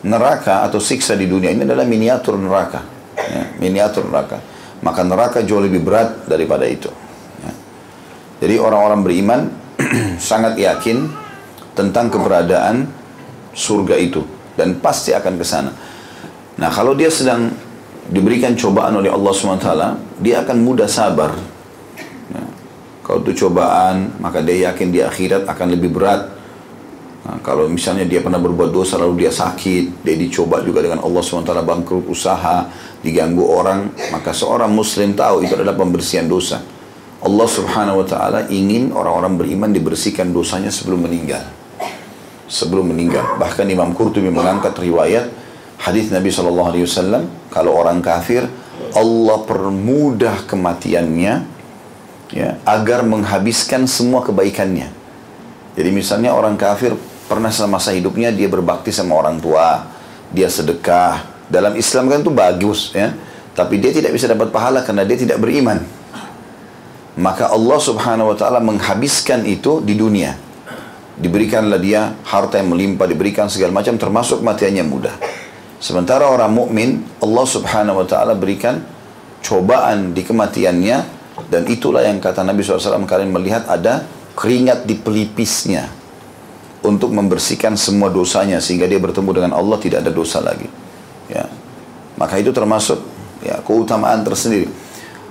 A: neraka atau siksa di dunia ini adalah miniatur neraka. Ya, miniatur neraka. Maka neraka jauh lebih berat daripada itu. Ya. Jadi orang-orang beriman [clears throat] sangat yakin tentang keberadaan surga itu dan pasti akan ke sana. Nah, kalau dia sedang diberikan cobaan oleh Allah SWT, dia akan mudah sabar. Ya. Kalau itu cobaan, maka dia yakin di akhirat akan lebih berat Nah, kalau misalnya dia pernah berbuat dosa lalu dia sakit, dia dicoba juga dengan Allah SWT bangkrut usaha, diganggu orang, maka seorang muslim tahu itu adalah pembersihan dosa. Allah Subhanahu wa taala ingin orang-orang beriman dibersihkan dosanya sebelum meninggal. Sebelum meninggal. Bahkan Imam Qurtubi mengangkat riwayat hadis Nabi sallallahu alaihi wasallam kalau orang kafir Allah permudah kematiannya ya agar menghabiskan semua kebaikannya. Jadi misalnya orang kafir pernah semasa hidupnya dia berbakti sama orang tua, dia sedekah. Dalam Islam kan itu bagus ya. Tapi dia tidak bisa dapat pahala karena dia tidak beriman. Maka Allah subhanahu wa ta'ala menghabiskan itu di dunia. Diberikanlah dia harta yang melimpah, diberikan segala macam termasuk matiannya mudah. Sementara orang mukmin Allah subhanahu wa ta'ala berikan cobaan di kematiannya dan itulah yang kata Nabi SAW kalian melihat ada keringat di pelipisnya untuk membersihkan semua dosanya sehingga dia bertemu dengan Allah tidak ada dosa lagi. Ya. Maka itu termasuk ya keutamaan tersendiri.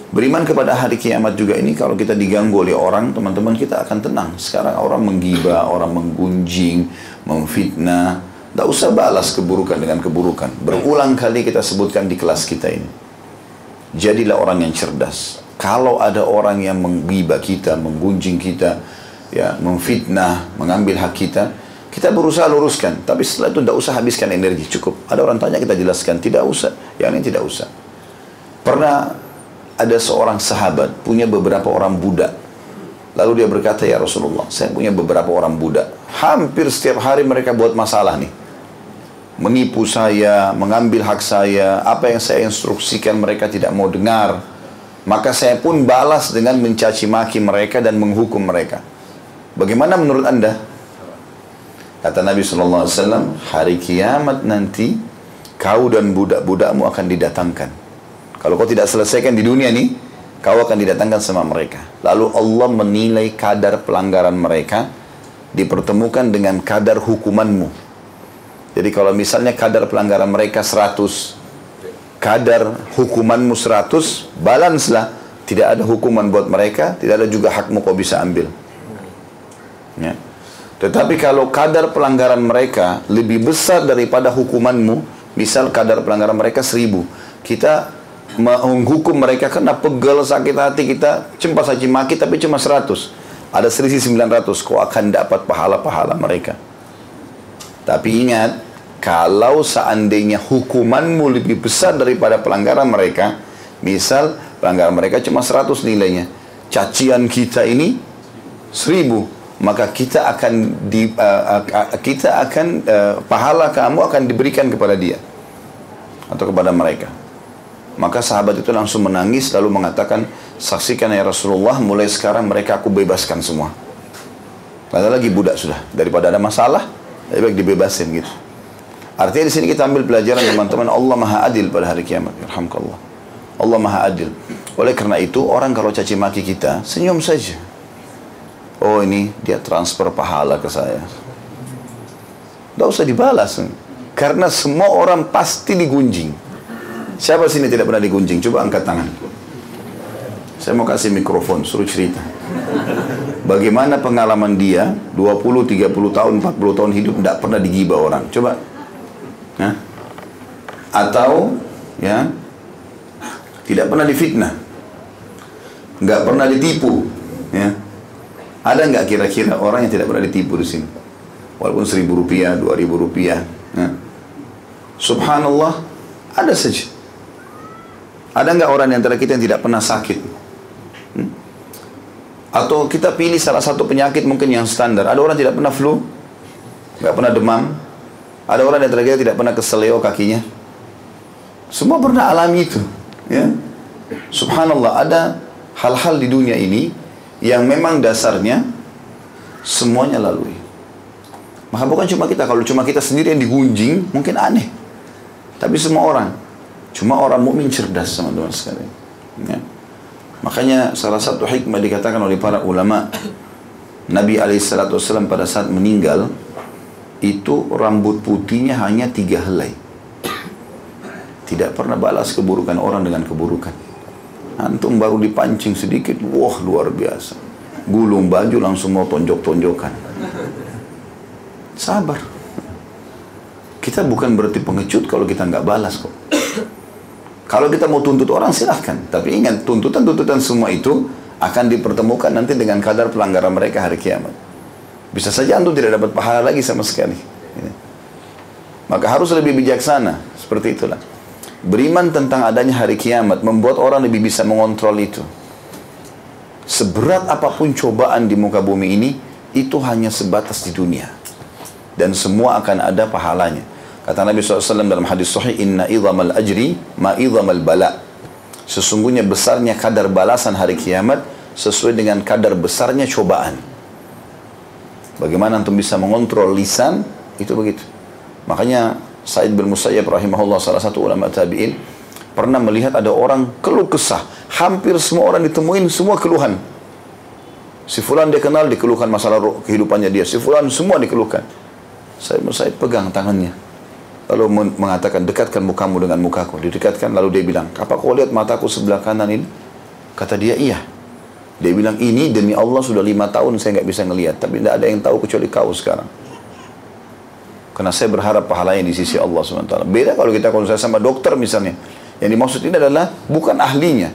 A: Beriman kepada hari kiamat juga ini kalau kita diganggu oleh orang, teman-teman kita akan tenang. Sekarang orang menggibah, orang menggunjing, memfitnah, tidak usah balas keburukan dengan keburukan. Berulang kali kita sebutkan di kelas kita ini. Jadilah orang yang cerdas. Kalau ada orang yang menggibah kita, menggunjing kita, ya memfitnah, mengambil hak kita, kita berusaha luruskan. Tapi setelah itu tidak usah habiskan energi, cukup. Ada orang tanya kita jelaskan, tidak usah. Yang ini tidak usah. Pernah ada seorang sahabat punya beberapa orang budak. Lalu dia berkata, ya Rasulullah, saya punya beberapa orang budak. Hampir setiap hari mereka buat masalah nih. Menipu saya, mengambil hak saya, apa yang saya instruksikan mereka tidak mau dengar. Maka saya pun balas dengan mencaci maki mereka dan menghukum mereka. Bagaimana menurut anda? Kata Nabi SAW, hari kiamat nanti kau dan budak-budakmu akan didatangkan. Kalau kau tidak selesaikan di dunia nih, kau akan didatangkan sama mereka. Lalu Allah menilai kadar pelanggaran mereka, dipertemukan dengan kadar hukumanmu. Jadi kalau misalnya kadar pelanggaran mereka 100, kadar hukumanmu 100, balance lah. Tidak ada hukuman buat mereka, tidak ada juga hakmu kau bisa ambil. Ya. Tetapi kalau kadar pelanggaran mereka lebih besar daripada hukumanmu, misal kadar pelanggaran mereka seribu, kita menghukum mereka karena pegel sakit hati kita? Cempa saja maki tapi cuma 100 ada selisih 900 kau akan dapat pahala-pahala mereka? Tapi ingat kalau seandainya hukumanmu lebih besar daripada pelanggaran mereka misal pelanggaran mereka cuma 100 nilainya cacian kita ini 1000 maka kita akan di, uh, uh, kita akan uh, pahala kamu akan diberikan kepada dia atau kepada mereka maka sahabat itu langsung menangis lalu mengatakan, saksikan ya Rasulullah, mulai sekarang mereka aku bebaskan semua. Ada lagi budak sudah. Daripada ada masalah, lebih baik dibebasin gitu. Artinya di sini kita ambil pelajaran teman-teman Allah Maha Adil pada hari kiamat. Alhamdulillah. Allah Maha Adil. Oleh karena itu orang kalau caci maki kita senyum saja. Oh ini dia transfer pahala ke saya. Tidak usah dibalas. Karena semua orang pasti digunjing. Siapa sini tidak pernah digunjing? Coba angkat tangan. Saya mau kasih mikrofon, suruh cerita. Bagaimana pengalaman dia 20, 30 tahun, 40 tahun hidup tidak pernah digibah orang. Coba. Hah? Atau ya tidak pernah difitnah. Nggak pernah ditipu. Ya. Ada nggak kira-kira orang yang tidak pernah ditipu di sini? Walaupun seribu rupiah, dua ribu rupiah. Ya. Subhanallah, ada saja. Ada nggak orang di antara kita yang tidak pernah sakit? Hmm? Atau kita pilih salah satu penyakit mungkin yang standar. Ada orang tidak pernah flu, nggak pernah demam. Ada orang di antara kita tidak pernah keseleo kakinya. Semua pernah alami itu. Ya. Subhanallah, ada hal-hal di dunia ini yang memang dasarnya semuanya lalui. Maka bukan cuma kita, kalau cuma kita sendiri yang digunjing, mungkin aneh. Tapi semua orang. Cuma orang mukmin cerdas sama teman sekalian. Ya. Makanya salah satu hikmah dikatakan oleh para ulama Nabi Alaihissalam pada saat meninggal itu rambut putihnya hanya tiga helai. Tidak pernah balas keburukan orang dengan keburukan. Antum baru dipancing sedikit, wah luar biasa. Gulung baju langsung mau tonjok-tonjokan. Sabar. Kita bukan berarti pengecut kalau kita nggak balas kok. Kalau kita mau tuntut orang silahkan. Tapi ingat, tuntutan-tuntutan semua itu akan dipertemukan nanti dengan kadar pelanggaran mereka hari kiamat. Bisa saja antum tidak dapat pahala lagi sama sekali. Maka harus lebih bijaksana. Seperti itulah. Beriman tentang adanya hari kiamat membuat orang lebih bisa mengontrol itu. Seberat apa pun cobaan di muka bumi ini, itu hanya sebatas di dunia. Dan semua akan ada pahalanya. Kata Nabi SAW dalam hadis sahih, Inna idhamal ajri ma idhamal bala. Sesungguhnya besarnya kadar balasan hari kiamat sesuai dengan kadar besarnya cobaan. Bagaimana antum bisa mengontrol lisan, itu begitu. Makanya Said bin Musayyab rahimahullah salah satu ulama tabi'in pernah melihat ada orang keluh kesah. Hampir semua orang ditemuin semua keluhan. Si fulan dia kenal dikeluhkan masalah kehidupannya dia. Si fulan semua dikeluhkan. Bin Musayyab pegang tangannya lalu mengatakan dekatkan mukamu dengan mukaku didekatkan lalu dia bilang apa kau lihat mataku sebelah kanan ini? Kata dia iya. Dia bilang ini demi Allah sudah lima tahun saya nggak bisa ngelihat tapi tidak ada yang tahu kecuali kau sekarang. Karena saya berharap pahalanya di sisi Allah SWT beda kalau kita konsultasi sama dokter misalnya. Yang dimaksud ini adalah bukan ahlinya.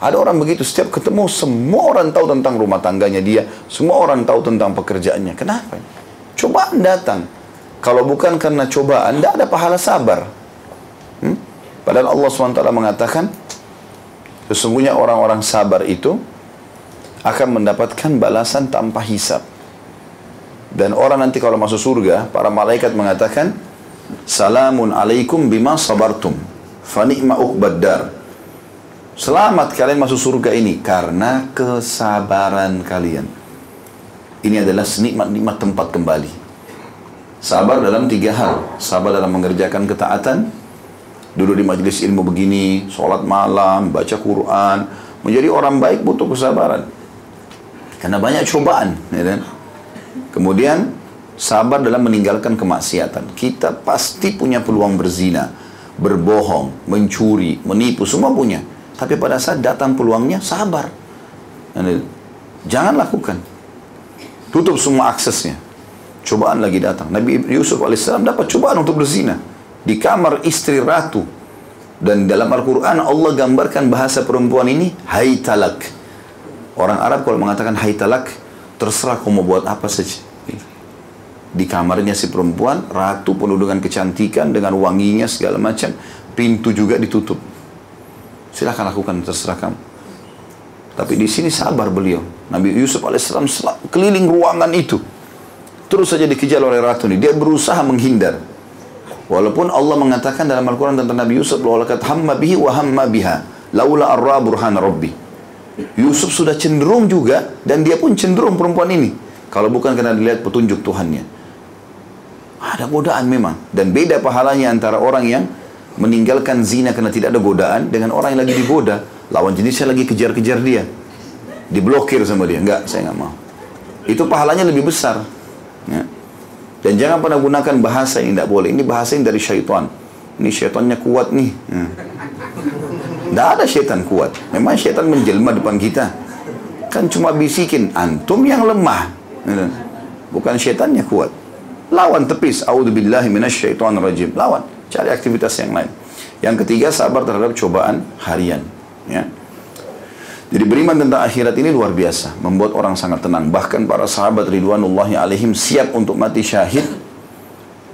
A: Ada orang begitu setiap ketemu semua orang tahu tentang rumah tangganya dia semua orang tahu tentang pekerjaannya. Kenapa? Cobaan datang kalau bukan karena cobaan, tidak ada pahala sabar. Hmm? Padahal Allah SWT mengatakan, sesungguhnya orang-orang sabar itu akan mendapatkan balasan tanpa hisap. Dan orang nanti kalau masuk surga, para malaikat mengatakan, Salamun alaikum bima sabartum, fani'ma uqbaddar. Selamat kalian masuk surga ini karena kesabaran kalian. Ini adalah senikmat-nikmat tempat kembali. Sabar dalam tiga hal. Sabar dalam mengerjakan ketaatan, duduk di majelis ilmu begini, sholat malam, baca Quran, Menjadi orang baik butuh kesabaran. Karena banyak cobaan. Ya kan? Kemudian sabar dalam meninggalkan kemaksiatan. Kita pasti punya peluang berzina, berbohong, mencuri, menipu, semua punya. Tapi pada saat datang peluangnya, sabar. Jangan lakukan. Tutup semua aksesnya. Cobaan lagi datang. Nabi Yusuf AS dapat cobaan untuk berzina. Di kamar istri ratu. Dan dalam Al-Quran Allah gambarkan bahasa perempuan ini, Hai talak. Orang Arab kalau mengatakan hai talak, terserah kau mau buat apa saja. Di kamarnya si perempuan, ratu penuh dengan kecantikan, dengan wanginya segala macam, pintu juga ditutup. Silahkan lakukan, terserah kamu. Tapi di sini sabar beliau. Nabi Yusuf alaihissalam keliling ruangan itu. Terus saja dikejar oleh ratu ini. Dia berusaha menghindar. Walaupun Allah mengatakan dalam Al-Quran tentang Nabi Yusuf, "Walakat hamma bihi wa hamma biha, laula arra burhan rabbi." Yusuf sudah cenderung juga dan dia pun cenderung perempuan ini. Kalau bukan karena dilihat petunjuk Tuhannya. Ada godaan memang dan beda pahalanya antara orang yang meninggalkan zina karena tidak ada godaan dengan orang yang lagi digoda. Lawan jenisnya lagi kejar-kejar dia. Diblokir sama dia. Enggak, saya nggak mau. Itu pahalanya lebih besar. Ya. Dan jangan pernah gunakan bahasa yang tidak boleh. Ini bahasa yang dari syaitan. Ini syaitannya kuat nih. Tidak hmm. ada syaitan kuat. Memang syaitan menjelma depan kita. Kan cuma bisikin. Antum yang lemah. Bukan syaitannya kuat. Lawan tepis. A'udzubillahi rajim. Lawan. Cari aktivitas yang lain. Yang ketiga sabar terhadap cobaan harian. Ya. Jadi beriman tentang akhirat ini luar biasa, membuat orang sangat tenang. Bahkan para sahabat ridwanullahi alaihim siap untuk mati syahid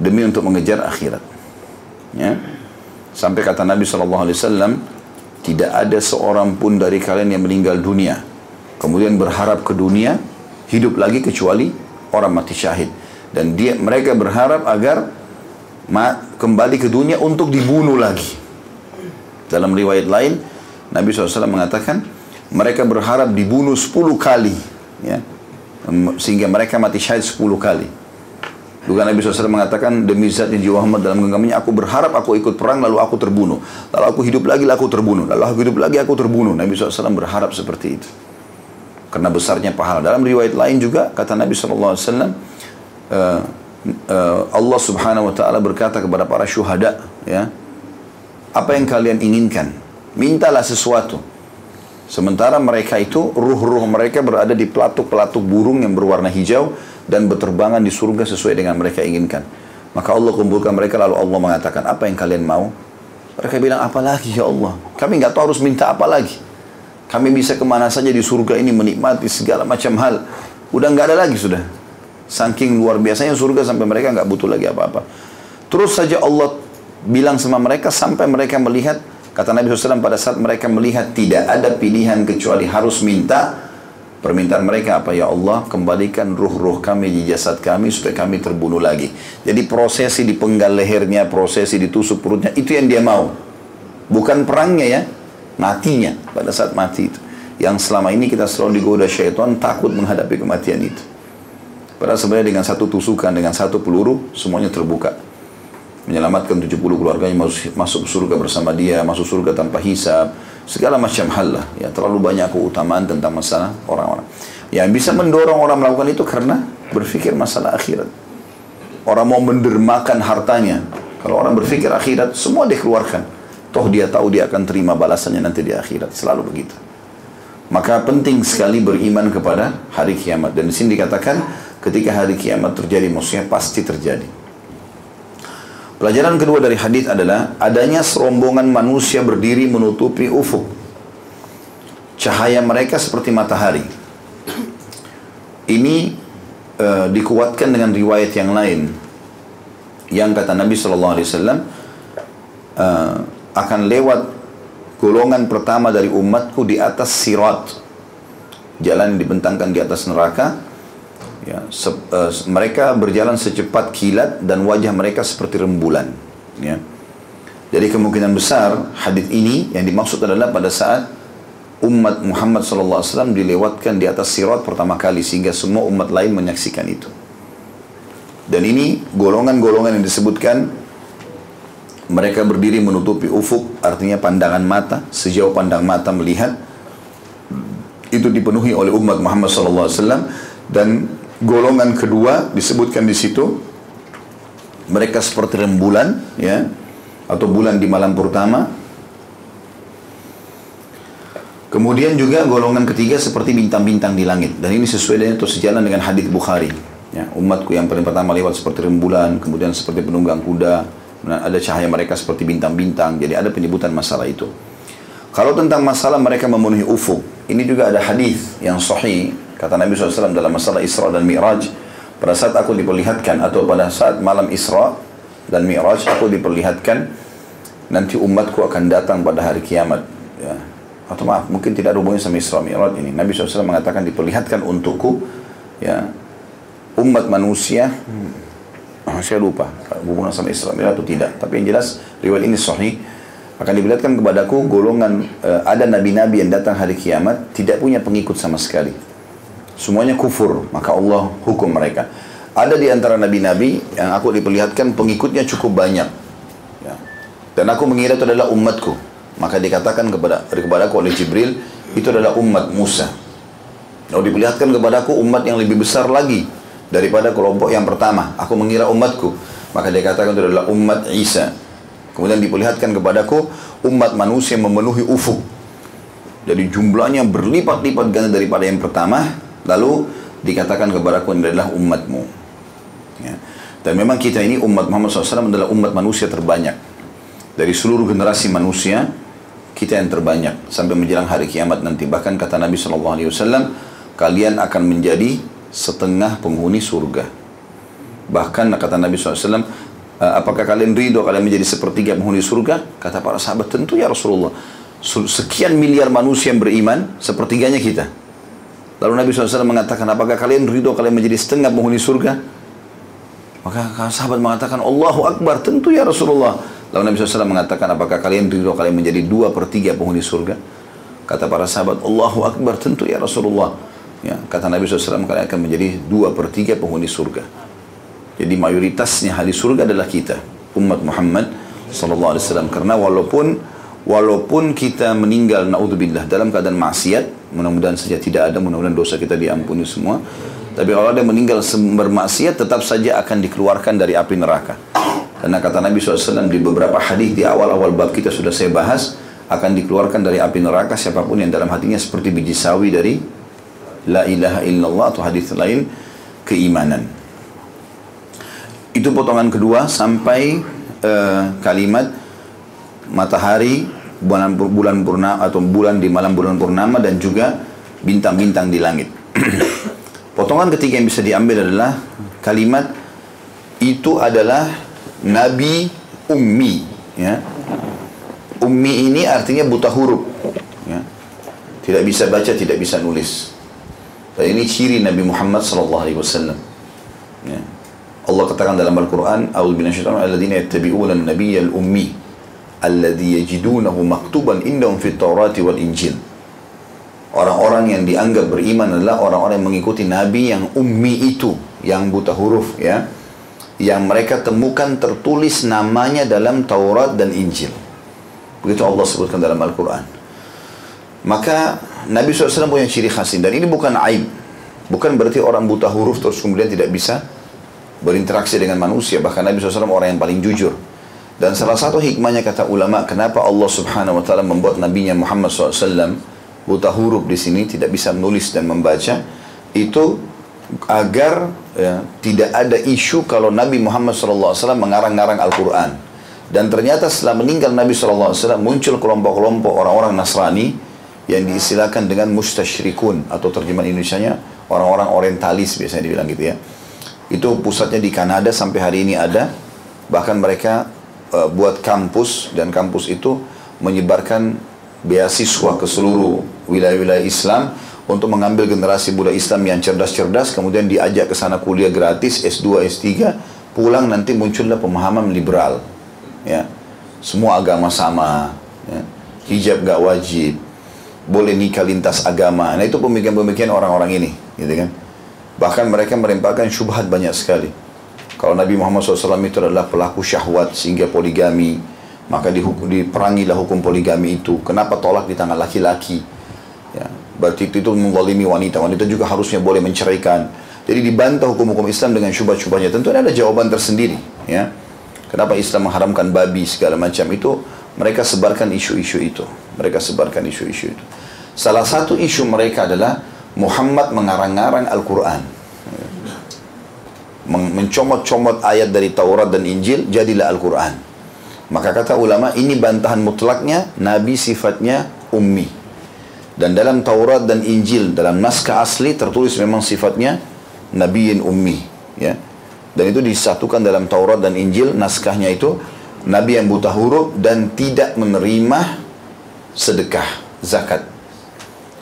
A: demi untuk mengejar akhirat. Ya. Sampai kata Nabi SAW, tidak ada seorang pun dari kalian yang meninggal dunia. Kemudian berharap ke dunia, hidup lagi kecuali orang mati syahid. Dan dia mereka berharap agar kembali ke dunia untuk dibunuh lagi. Dalam riwayat lain, Nabi SAW mengatakan, mereka berharap dibunuh 10 kali ya. Sehingga mereka mati syahid 10 kali. Juga Nabi SAW mengatakan demi zat yang jiwa Muhammad dalam genggamannya aku berharap aku ikut perang lalu aku terbunuh. Lalu aku hidup lagi lalu aku terbunuh. Lalu aku hidup lagi aku terbunuh. Nabi SAW berharap seperti itu. Karena besarnya pahala. Dalam riwayat lain juga kata Nabi SAW uh, uh, Allah Subhanahu Wa Taala berkata kepada para syuhada ya apa yang kalian inginkan mintalah sesuatu Sementara mereka itu, ruh-ruh mereka berada di pelatuk-pelatuk burung yang berwarna hijau dan berterbangan di surga sesuai dengan mereka inginkan. Maka Allah kumpulkan mereka lalu Allah mengatakan, apa yang kalian mau? Mereka bilang, apa lagi ya Allah? Kami nggak tahu harus minta apa lagi. Kami bisa ke mana saja di surga ini menikmati segala macam hal. Udah nggak ada lagi sudah. Saking luar biasanya surga sampai mereka nggak butuh lagi apa-apa. Terus saja Allah bilang sama mereka sampai mereka melihat Kata Nabi SAW pada saat mereka melihat tidak ada pilihan kecuali harus minta permintaan mereka apa ya Allah kembalikan ruh-ruh kami di jasad kami supaya kami terbunuh lagi. Jadi prosesi dipenggal lehernya, prosesi ditusuk perutnya itu yang dia mau. Bukan perangnya ya, matinya pada saat mati itu. Yang selama ini kita selalu digoda syaitan takut menghadapi kematian itu. Padahal sebenarnya dengan satu tusukan, dengan satu peluru semuanya terbuka menyelamatkan 70 keluarganya masuk, masuk surga bersama dia, masuk surga tanpa hisab, segala macam hal lah. Ya, terlalu banyak keutamaan tentang masalah orang-orang. Yang bisa mendorong orang melakukan itu karena berpikir masalah akhirat. Orang mau mendermakan hartanya. Kalau orang berpikir akhirat, semua dikeluarkan. Toh dia tahu dia akan terima balasannya nanti di akhirat. Selalu begitu. Maka penting sekali beriman kepada hari kiamat. Dan di sini dikatakan ketika hari kiamat terjadi, maksudnya pasti terjadi. Pelajaran kedua dari hadis adalah adanya serombongan manusia berdiri menutupi ufuk. Cahaya mereka seperti matahari. Ini uh, dikuatkan dengan riwayat yang lain. Yang kata Nabi Shallallahu Alaihi Wasallam uh, akan lewat golongan pertama dari umatku di atas sirat. Jalan dibentangkan di atas neraka Ya, se, uh, mereka berjalan secepat kilat dan wajah mereka seperti rembulan. Ya. Jadi kemungkinan besar hadis ini yang dimaksud adalah pada saat umat Muhammad SAW dilewatkan di atas sirat pertama kali sehingga semua umat lain menyaksikan itu. Dan ini golongan-golongan yang disebutkan mereka berdiri menutupi ufuk artinya pandangan mata sejauh pandang mata melihat itu dipenuhi oleh umat Muhammad wasallam dan golongan kedua disebutkan di situ mereka seperti rembulan ya atau bulan di malam pertama Kemudian juga golongan ketiga seperti bintang-bintang di langit dan ini sesuai dengan atau sejalan dengan hadis Bukhari. Ya, umatku yang paling pertama lewat seperti rembulan, kemudian seperti penunggang kuda, ada cahaya mereka seperti bintang-bintang. Jadi ada penyebutan masalah itu. Kalau tentang masalah mereka memenuhi ufuk, ini juga ada hadis yang sahih kata Nabi SAW dalam masalah Isra dan Mi'raj. Pada saat aku diperlihatkan atau pada saat malam Isra dan Mi'raj aku diperlihatkan nanti umatku akan datang pada hari kiamat. Ya, atau maaf mungkin tidak ada hubungannya sama Isra Mi'raj ini. Nabi SAW mengatakan diperlihatkan untukku ya umat manusia hmm, saya lupa hubungan sama Isra Mi'raj atau tidak. Tapi yang jelas riwayat ini sahih akan diperlihatkan kepadaku golongan uh, ada nabi-nabi yang datang hari kiamat tidak punya pengikut sama sekali. Semuanya kufur, maka Allah hukum mereka. Ada di antara nabi-nabi yang aku diperlihatkan pengikutnya cukup banyak. Ya. Dan aku mengira itu adalah umatku. Maka dikatakan kepada kepada aku oleh Jibril, itu adalah umat Musa. Lalu diperlihatkan kepadaku umat yang lebih besar lagi daripada kelompok yang pertama. Aku mengira umatku. Maka dikatakan itu adalah umat Isa. Kemudian diperlihatkan kepadaku umat manusia memenuhi ufuk. Jadi jumlahnya berlipat-lipat ganda daripada yang pertama. Lalu dikatakan kepadaku ini adalah umatmu. Ya. Dan memang kita ini umat Muhammad SAW adalah umat manusia terbanyak. Dari seluruh generasi manusia, kita yang terbanyak sampai menjelang hari kiamat nanti. Bahkan kata Nabi SAW, kalian akan menjadi setengah penghuni surga. Bahkan kata Nabi SAW, apakah kalian ridho kalian menjadi sepertiga penghuni surga? Kata para sahabat, tentu ya Rasulullah. Sekian miliar manusia yang beriman, sepertiganya kita. Lalu Nabi SAW mengatakan, apakah kalian ridho kalian menjadi setengah penghuni surga? Maka sahabat mengatakan, Allahu Akbar, tentu ya Rasulullah. Lalu Nabi SAW mengatakan, apakah kalian ridho kalian menjadi dua per tiga penghuni surga? Kata para sahabat, Allahu Akbar, tentu ya Rasulullah. Ya, kata Nabi SAW, kalian akan menjadi dua per tiga penghuni surga. Jadi mayoritasnya ahli surga adalah kita, umat Muhammad Wasallam. Karena walaupun walaupun kita meninggal, naudzubillah, dalam keadaan maksiat, mudah-mudahan saja tidak ada, mudah-mudahan dosa kita diampuni semua. Tapi kalau ada yang meninggal bermaksiat, tetap saja akan dikeluarkan dari api neraka. Karena kata Nabi SAW di beberapa hadis di awal-awal bab kita sudah saya bahas, akan dikeluarkan dari api neraka siapa pun yang dalam hatinya seperti biji sawi dari la ilaha illallah atau hadis lain keimanan. Itu potongan kedua sampai uh, kalimat matahari bulan bulan purnama atau bulan di malam bulan purnama dan juga bintang-bintang di langit. [coughs] Potongan ketiga yang bisa diambil adalah kalimat itu adalah Nabi ummi ya. Ummi ini artinya buta huruf ya. Tidak bisa baca, tidak bisa nulis. Dan ini ciri Nabi Muhammad sallallahu alaihi wasallam. Ya. Allah katakan dalam Al-Qur'an, "A'udzu minasyaitonir alladziina yattabi'una an-nabiyyal ummi alladzi yajidunahu maktuban indahum fit Taurati wal Injil." Orang-orang yang dianggap beriman adalah orang-orang yang mengikuti nabi yang ummi itu, yang buta huruf ya yang mereka temukan tertulis namanya dalam Taurat dan Injil. Begitu Allah sebutkan dalam Al-Quran. Maka Nabi SAW punya ciri khas. Dan ini bukan aib. Bukan berarti orang buta huruf terus kemudian tidak bisa berinteraksi dengan manusia. Bahkan Nabi SAW orang yang paling jujur. Dan salah satu hikmahnya kata ulama, kenapa Allah Subhanahu Wa Taala membuat Nabi Muhammad SAW buta huruf di sini tidak bisa menulis dan membaca, itu agar ya, tidak ada isu kalau Nabi Muhammad SAW mengarang-ngarang Al-Quran. Dan ternyata setelah meninggal Nabi SAW muncul kelompok-kelompok orang-orang Nasrani yang diistilahkan dengan mustasyrikun atau terjemahan Indonesia-nya orang-orang orientalis biasanya dibilang gitu ya. Itu pusatnya di Kanada sampai hari ini ada. Bahkan mereka uh, buat kampus dan kampus itu menyebarkan beasiswa ke seluruh wilayah-wilayah Islam untuk mengambil generasi muda Islam yang cerdas-cerdas, kemudian diajak ke sana kuliah gratis, S2, S3, pulang nanti muncullah pemahaman liberal. Ya. Semua agama sama, ya. hijab gak wajib, boleh nikah lintas agama. Nah itu pemikiran-pemikiran orang-orang ini, gitu kan. Bahkan mereka merempahkan syubhat banyak sekali. Kalau Nabi Muhammad SAW itu adalah pelaku syahwat sehingga poligami, maka dihukum, diperangilah hukum poligami itu. Kenapa tolak di tangan laki-laki? Ya. berarti itu menzalimi wanita. Wanita juga harusnya boleh menceraikan. Jadi dibantah hukum-hukum Islam dengan syubhat-syubhatnya. Tentu ada jawaban tersendiri. Ya. Kenapa Islam mengharamkan babi segala macam itu? Mereka sebarkan isu-isu itu. Mereka sebarkan isu-isu itu. Salah satu isu mereka adalah Muhammad mengarang-arang Al-Quran. Mencomot-comot ayat dari Taurat dan Injil, jadilah Al-Quran. Maka kata ulama, ini bantahan mutlaknya, Nabi sifatnya ummi. Dan dalam Taurat dan Injil, dalam naskah asli tertulis memang sifatnya Nabiin ummi. Ya. Dan itu disatukan dalam Taurat dan Injil, naskahnya itu Nabi yang buta huruf dan tidak menerima sedekah, zakat.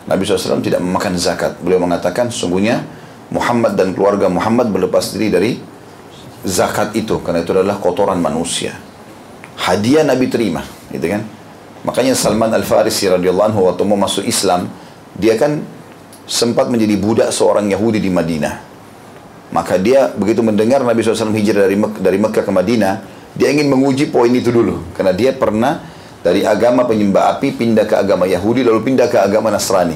A: Nabi SAW tidak memakan zakat. Beliau mengatakan sungguhnya Muhammad dan keluarga Muhammad berlepas diri dari zakat itu karena itu adalah kotoran manusia. Hadiah Nabi terima, gitu kan? Makanya Salman Al Farisi radhiyallahu anhu waktu mau masuk Islam, dia kan sempat menjadi budak seorang Yahudi di Madinah. Maka dia begitu mendengar Nabi SAW hijrah dari Mek dari Mekah ke Madinah, dia ingin menguji poin itu dulu karena dia pernah dari agama penyembah api pindah ke agama Yahudi lalu pindah ke agama Nasrani.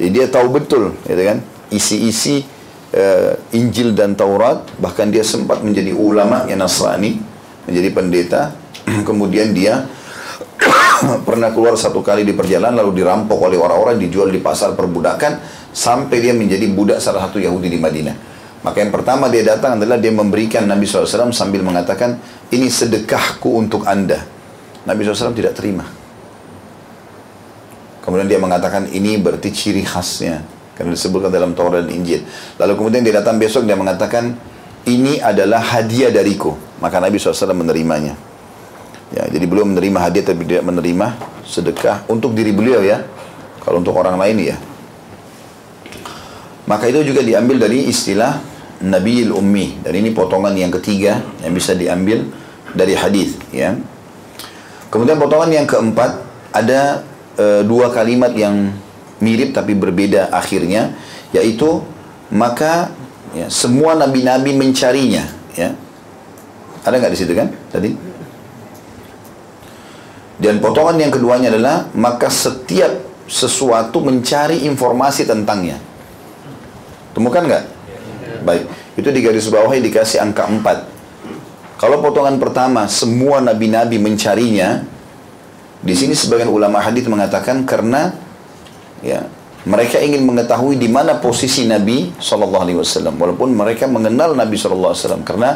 A: Jadi dia tahu betul, gitu kan? Isi-isi uh, Injil dan Taurat, bahkan dia sempat menjadi ulama yang Nasrani, menjadi pendeta. [clears throat] Kemudian dia [clears throat] pernah keluar satu kali di perjalanan lalu dirampok oleh orang-orang dijual di pasar perbudakan sampai dia menjadi budak salah satu Yahudi di Madinah. Maka yang pertama dia datang adalah dia memberikan Nabi SAW sambil mengatakan ini sedekahku untuk anda. Nabi SAW tidak terima. Kemudian dia mengatakan ini berarti ciri khasnya. Karena disebutkan dalam Taurat dan Injil. Lalu kemudian dia datang besok dia mengatakan ini adalah hadiah dariku. Maka Nabi SAW menerimanya. Ya, jadi beliau menerima hadiah tapi tidak menerima sedekah untuk diri beliau ya. Kalau untuk orang lain ya. Maka itu juga diambil dari istilah Nabiil Ummi. Dan ini potongan yang ketiga yang bisa diambil dari hadis ya. Kemudian potongan yang keempat ada e, dua kalimat yang mirip tapi berbeda akhirnya yaitu maka ya, semua nabi-nabi mencarinya ya. Ada nggak di situ kan tadi? Dan potongan yang keduanya adalah maka setiap sesuatu mencari informasi tentangnya. Temukan nggak? Baik, itu di garis bawah dikasih angka 4. Kalau potongan pertama semua nabi-nabi mencarinya, di sini sebagian ulama hadis mengatakan karena ya mereka ingin mengetahui di mana posisi Nabi Shallallahu Alaihi Wasallam, walaupun mereka mengenal Nabi Shallallahu Alaihi Wasallam karena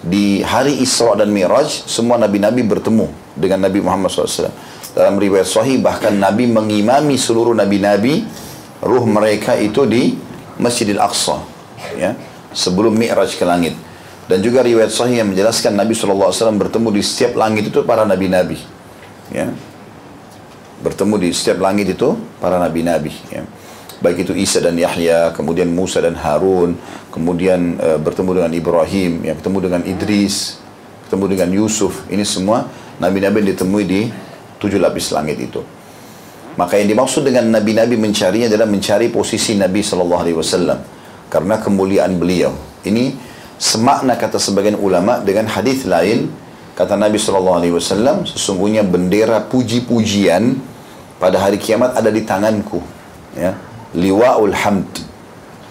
A: di hari Isra dan Miraj semua nabi-nabi bertemu dengan Nabi Muhammad SAW. Dalam riwayat Sahih bahkan Nabi mengimami seluruh nabi-nabi ruh mereka itu di Masjidil Aqsa, ya sebelum Mi'raj ke langit. Dan juga riwayat sahih yang menjelaskan Nabi SAW bertemu di setiap langit itu para nabi-nabi. Ya. Bertemu di setiap langit itu para nabi-nabi. Ya. Baik itu Isa dan Yahya, kemudian Musa dan Harun, kemudian e, bertemu dengan Ibrahim, yang ketemu dengan Idris, ketemu dengan Yusuf. Ini semua nabi-nabi yang ditemui di tujuh lapis langit itu. Maka yang dimaksud dengan nabi-nabi mencarinya adalah mencari posisi Nabi Shallallahu Alaihi Wasallam karena kemuliaan beliau. Ini semakna kata sebagian ulama dengan hadis lain kata Nabi Shallallahu Alaihi Wasallam sesungguhnya bendera puji-pujian pada hari kiamat ada di tanganku ya. Liwaul hamd.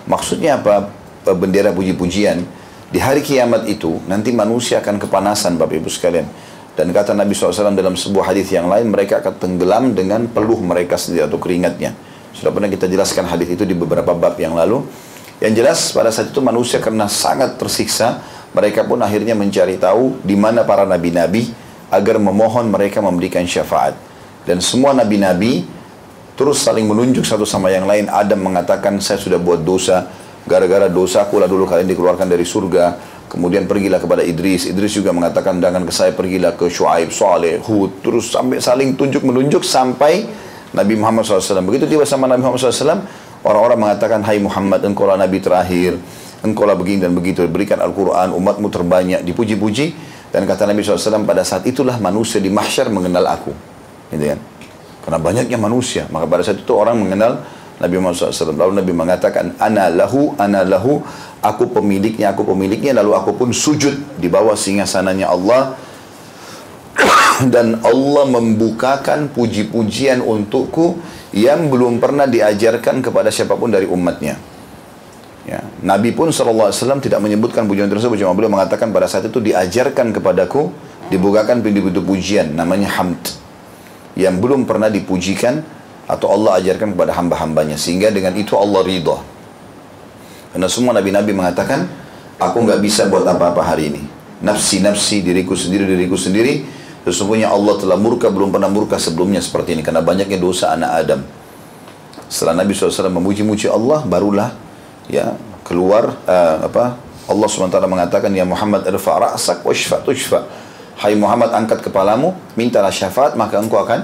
A: Maksudnya apa? Bendera puji-pujian. Di hari kiamat itu nanti manusia akan kepanasan Bapak Ibu sekalian. Dan kata Nabi SAW dalam sebuah hadis yang lain mereka akan tenggelam dengan peluh mereka sendiri atau keringatnya. Sudah pernah kita jelaskan hadis itu di beberapa bab yang lalu. Yang jelas pada saat itu manusia karena sangat tersiksa, mereka pun akhirnya mencari tahu di mana para nabi-nabi agar memohon mereka memberikan syafaat. Dan semua nabi-nabi terus saling menunjuk satu sama yang lain. Adam mengatakan saya sudah buat dosa, gara-gara dosa akulah dulu kalian dikeluarkan dari surga. Kemudian pergilah kepada Idris. Idris juga mengatakan jangan ke saya pergilah ke Shu'aib, Saleh, Hud. Terus sampai saling tunjuk menunjuk sampai Nabi Muhammad SAW. Begitu tiba sama Nabi Muhammad SAW, Orang-orang mengatakan, Hai Muhammad, engkau lah Nabi terakhir, engkau lah begini dan begitu, berikan Al-Quran, umatmu terbanyak, dipuji-puji. Dan kata Nabi SAW, pada saat itulah manusia di mahsyar mengenal aku. Gitu kan? Karena banyaknya manusia, maka pada saat itu orang mengenal Nabi Muhammad SAW. Lalu Nabi mengatakan, Ana lahu, ana lahu, aku pemiliknya, aku pemiliknya. Lalu aku pun sujud di bawah singgasananya Allah. [coughs] dan Allah membukakan puji-pujian untukku yang belum pernah diajarkan kepada siapa pun dari umatnya. Ya. Nabi pun SAW tidak menyebutkan pujian tersebut, cuma beliau mengatakan pada saat itu diajarkan kepadaku, dibukakan pintu-pintu pujian, namanya hamd. Yang belum pernah dipujikan atau Allah ajarkan kepada hamba-hambanya. Sehingga dengan itu Allah ridha. Karena semua nabi-nabi mengatakan, aku nggak bisa buat apa-apa hari ini. Nafsi-nafsi, diriku sendiri, diriku sendiri, Sesungguhnya Allah telah murka belum pernah murka sebelumnya seperti ini karena banyaknya dosa anak Adam. Setelah Nabi SAW memuji-muji Allah, barulah ya keluar uh, apa Allah SWT mengatakan ya Muhammad irfa ra'sak wa shfa tushfa. Hai Muhammad angkat kepalamu, mintalah syafaat maka engkau akan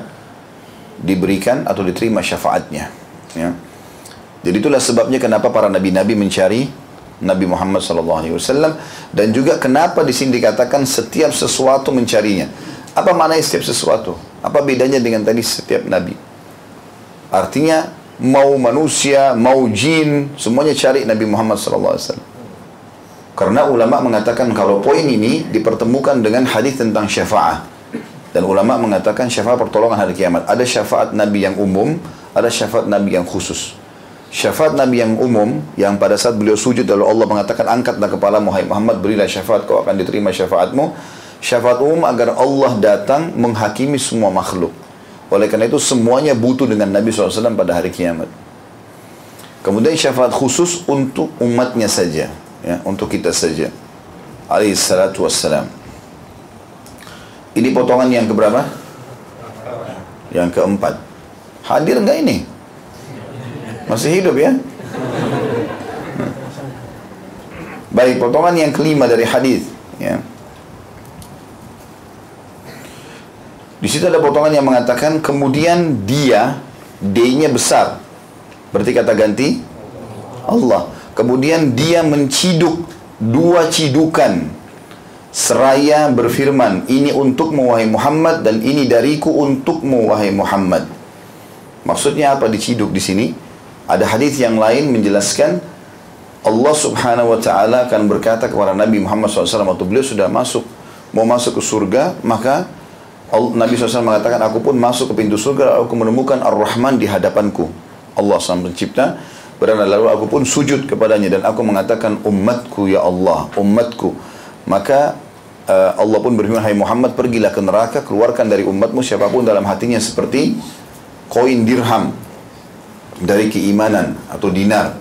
A: diberikan atau diterima syafaatnya. Ya. Jadi itulah sebabnya kenapa para nabi-nabi mencari Nabi Muhammad SAW dan juga kenapa di sini dikatakan setiap sesuatu mencarinya. Apa maknanya setiap sesuatu? Apa bedanya dengan tadi setiap nabi? Artinya mau manusia, mau jin, semuanya cari Nabi Muhammad SAW. Karena ulama mengatakan kalau poin ini dipertemukan dengan hadis tentang syafaat. Dan ulama mengatakan syafaat pertolongan hari kiamat. Ada syafaat Nabi yang umum, ada syafaat Nabi yang khusus. Syafaat Nabi yang umum, yang pada saat beliau sujud lalu Allah mengatakan angkatlah kepala Muhammad berilah syafaat kau akan diterima syafaatmu syafaat umum agar Allah datang menghakimi semua makhluk. Oleh karena itu semuanya butuh dengan Nabi SAW pada hari kiamat. Kemudian syafaat khusus untuk umatnya saja. Ya, untuk kita saja. Alaihi salatu wassalam. Ini potongan yang keberapa? Yang keempat. Hadir enggak ini? Masih hidup ya? Baik, potongan yang kelima dari hadis. Ya. Di situ ada potongan yang mengatakan kemudian dia D-nya besar. Berarti kata ganti Allah. Kemudian dia menciduk dua cidukan seraya berfirman, ini untuk wahai Muhammad dan ini dariku untuk wahai Muhammad. Maksudnya apa diciduk di sini? Ada hadis yang lain menjelaskan Allah Subhanahu wa taala akan berkata kepada Nabi Muhammad SAW waktu beliau sudah masuk mau masuk ke surga, maka Nabi SAW mengatakan, aku pun masuk ke pintu surga, aku menemukan Ar-Rahman di hadapanku. Allah SAW pencipta, berada lalu aku pun sujud kepadanya dan aku mengatakan umatku ya Allah, umatku. Maka uh, Allah pun berfirman, hai Muhammad pergilah ke neraka, keluarkan dari umatmu siapa pun dalam hatinya seperti koin dirham dari keimanan atau dinar.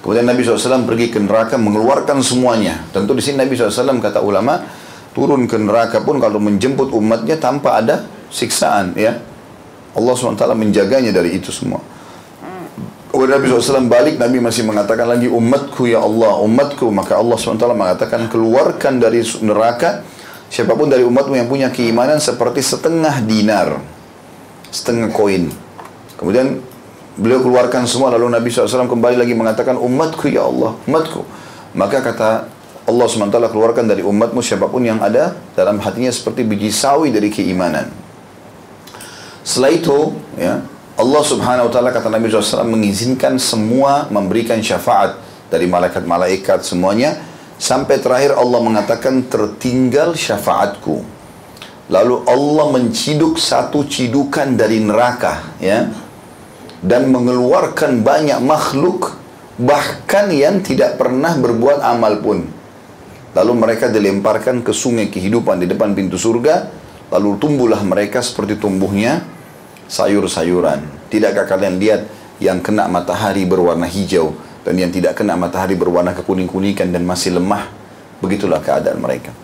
A: Kemudian Nabi SAW pergi ke neraka mengeluarkan semuanya. Tentu di sini Nabi SAW kata ulama, turun ke neraka pun kalau menjemput umatnya tanpa ada siksaan ya Allah SWT menjaganya dari itu semua Kemudian Nabi SAW balik, Nabi masih mengatakan lagi, umatku ya Allah, umatku. Maka Allah SWT mengatakan, keluarkan dari neraka, siapa pun dari umatmu yang punya keimanan seperti setengah dinar. Setengah koin. Kemudian beliau keluarkan semua, lalu Nabi SAW kembali lagi mengatakan, umatku ya Allah, umatku. Maka kata Allah SWT keluarkan dari umatmu siapa pun yang ada dalam hatinya seperti biji sawi dari keimanan. Setelah itu, ya, Allah Subhanahu wa taala kata Nabi SAW mengizinkan semua memberikan syafaat dari malaikat-malaikat semuanya sampai terakhir Allah mengatakan tertinggal syafaatku. Lalu Allah menciduk satu cidukan dari neraka ya dan mengeluarkan banyak makhluk bahkan yang tidak pernah berbuat amal pun Lalu mereka dilemparkan ke sungai kehidupan di depan pintu surga. Lalu tumbuhlah mereka seperti tumbuhnya sayur-sayuran. Tidakkah kalian lihat yang kena matahari berwarna hijau dan yang tidak kena matahari berwarna kekuning-kuningan dan masih lemah? Begitulah keadaan mereka.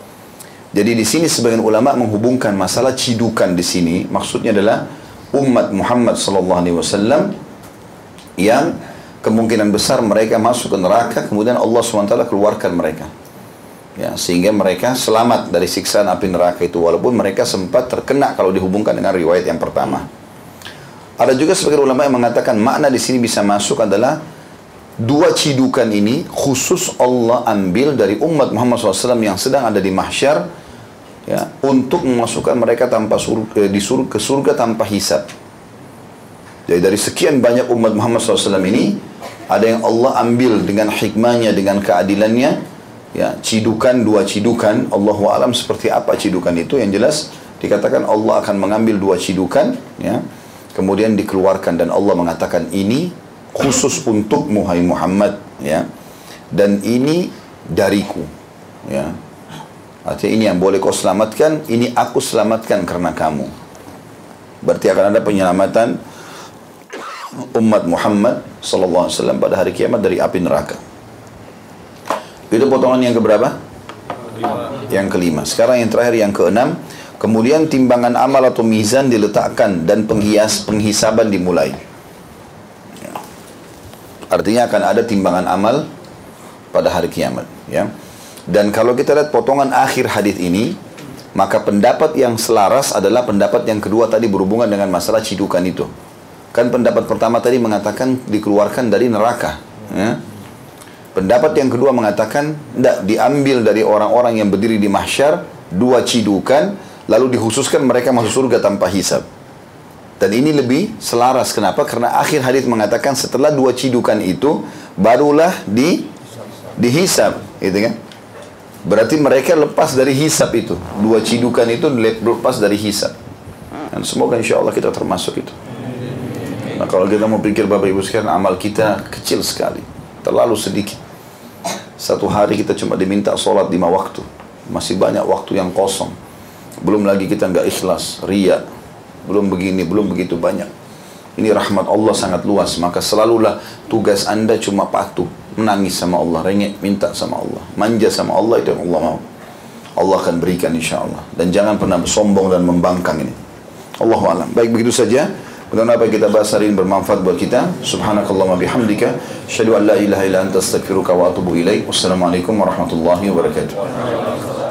A: Jadi di sini sebagian ulama menghubungkan masalah cidukan di sini maksudnya adalah umat Muhammad sallallahu alaihi wasallam yang kemungkinan besar mereka masuk ke neraka kemudian Allah SWT keluarkan mereka ya sehingga mereka selamat dari siksaan api neraka itu walaupun mereka sempat terkena kalau dihubungkan dengan riwayat yang pertama. Ada juga sebagian ulama yang mengatakan makna di sini bisa masuk adalah dua cidukan ini khusus Allah ambil dari umat Muhammad SAW yang sedang ada di mahsyar ya untuk memasukkan mereka tanpa surga, eh, di surga, ke surga tanpa hisab. Jadi dari sekian banyak umat Muhammad SAW ini ada yang Allah ambil dengan hikmahnya, dengan keadilannya ya cidukan dua cidukan. Allah alam seperti apa cidukan itu? Yang jelas dikatakan Allah akan mengambil dua cidukan ya kemudian dikeluarkan dan Allah mengatakan ini khusus untuk Muhammad Muhammad ya. Dan ini dariku ya. Artinya ini yang boleh kau selamatkan ini aku selamatkan karena kamu. Berarti akan ada penyelamatan umat Muhammad sallallahu alaihi wasallam pada hari kiamat dari api neraka. Itu potongan yang keberapa? Yang kelima. Sekarang yang terakhir yang keenam. Kemudian timbangan amal atau mizan diletakkan dan penghias penghisaban dimulai. Ya. Artinya akan ada timbangan amal pada hari kiamat. Ya. Dan kalau kita lihat potongan akhir hadis ini, maka pendapat yang selaras adalah pendapat yang kedua tadi berhubungan dengan masalah cidukan itu. Kan pendapat pertama tadi mengatakan dikeluarkan dari neraka. Ya. Pendapat yang kedua mengatakan tidak diambil dari orang-orang yang berdiri di mahsyar dua cidukan lalu dikhususkan mereka masuk surga tanpa hisab. Dan ini lebih selaras kenapa? Karena akhir hadis mengatakan setelah dua cidukan itu barulah di dihisab, gitu kan? Berarti mereka lepas dari hisab itu. Dua cidukan itu lepas dari hisab. Dan semoga insya Allah kita termasuk itu. Nah kalau kita mau pikir Bapak Ibu sekalian amal kita kecil sekali. Terlalu sedikit. Satu hari kita cuma diminta sholat lima waktu. Masih banyak waktu yang kosong. Belum lagi kita nggak ikhlas, ria. Belum begini, belum begitu banyak. Ini rahmat Allah sangat luas. Maka selalulah tugas anda cuma patuh. Menangis sama Allah, rengek, minta sama Allah. Manja sama Allah, itu yang Allah mau. Allah akan berikan insya Allah. Dan jangan pernah sombong dan membangkang ini. Allah alam. Baik begitu saja. Mudah-mudahan apa yang kita bahas hari ini bermanfaat buat kita. Subhanakallah bihamdika. Asyadu an la ilaha illa anta astaghfiruka wa atubu ilaih. Wassalamualaikum warahmatullahi wabarakatuh.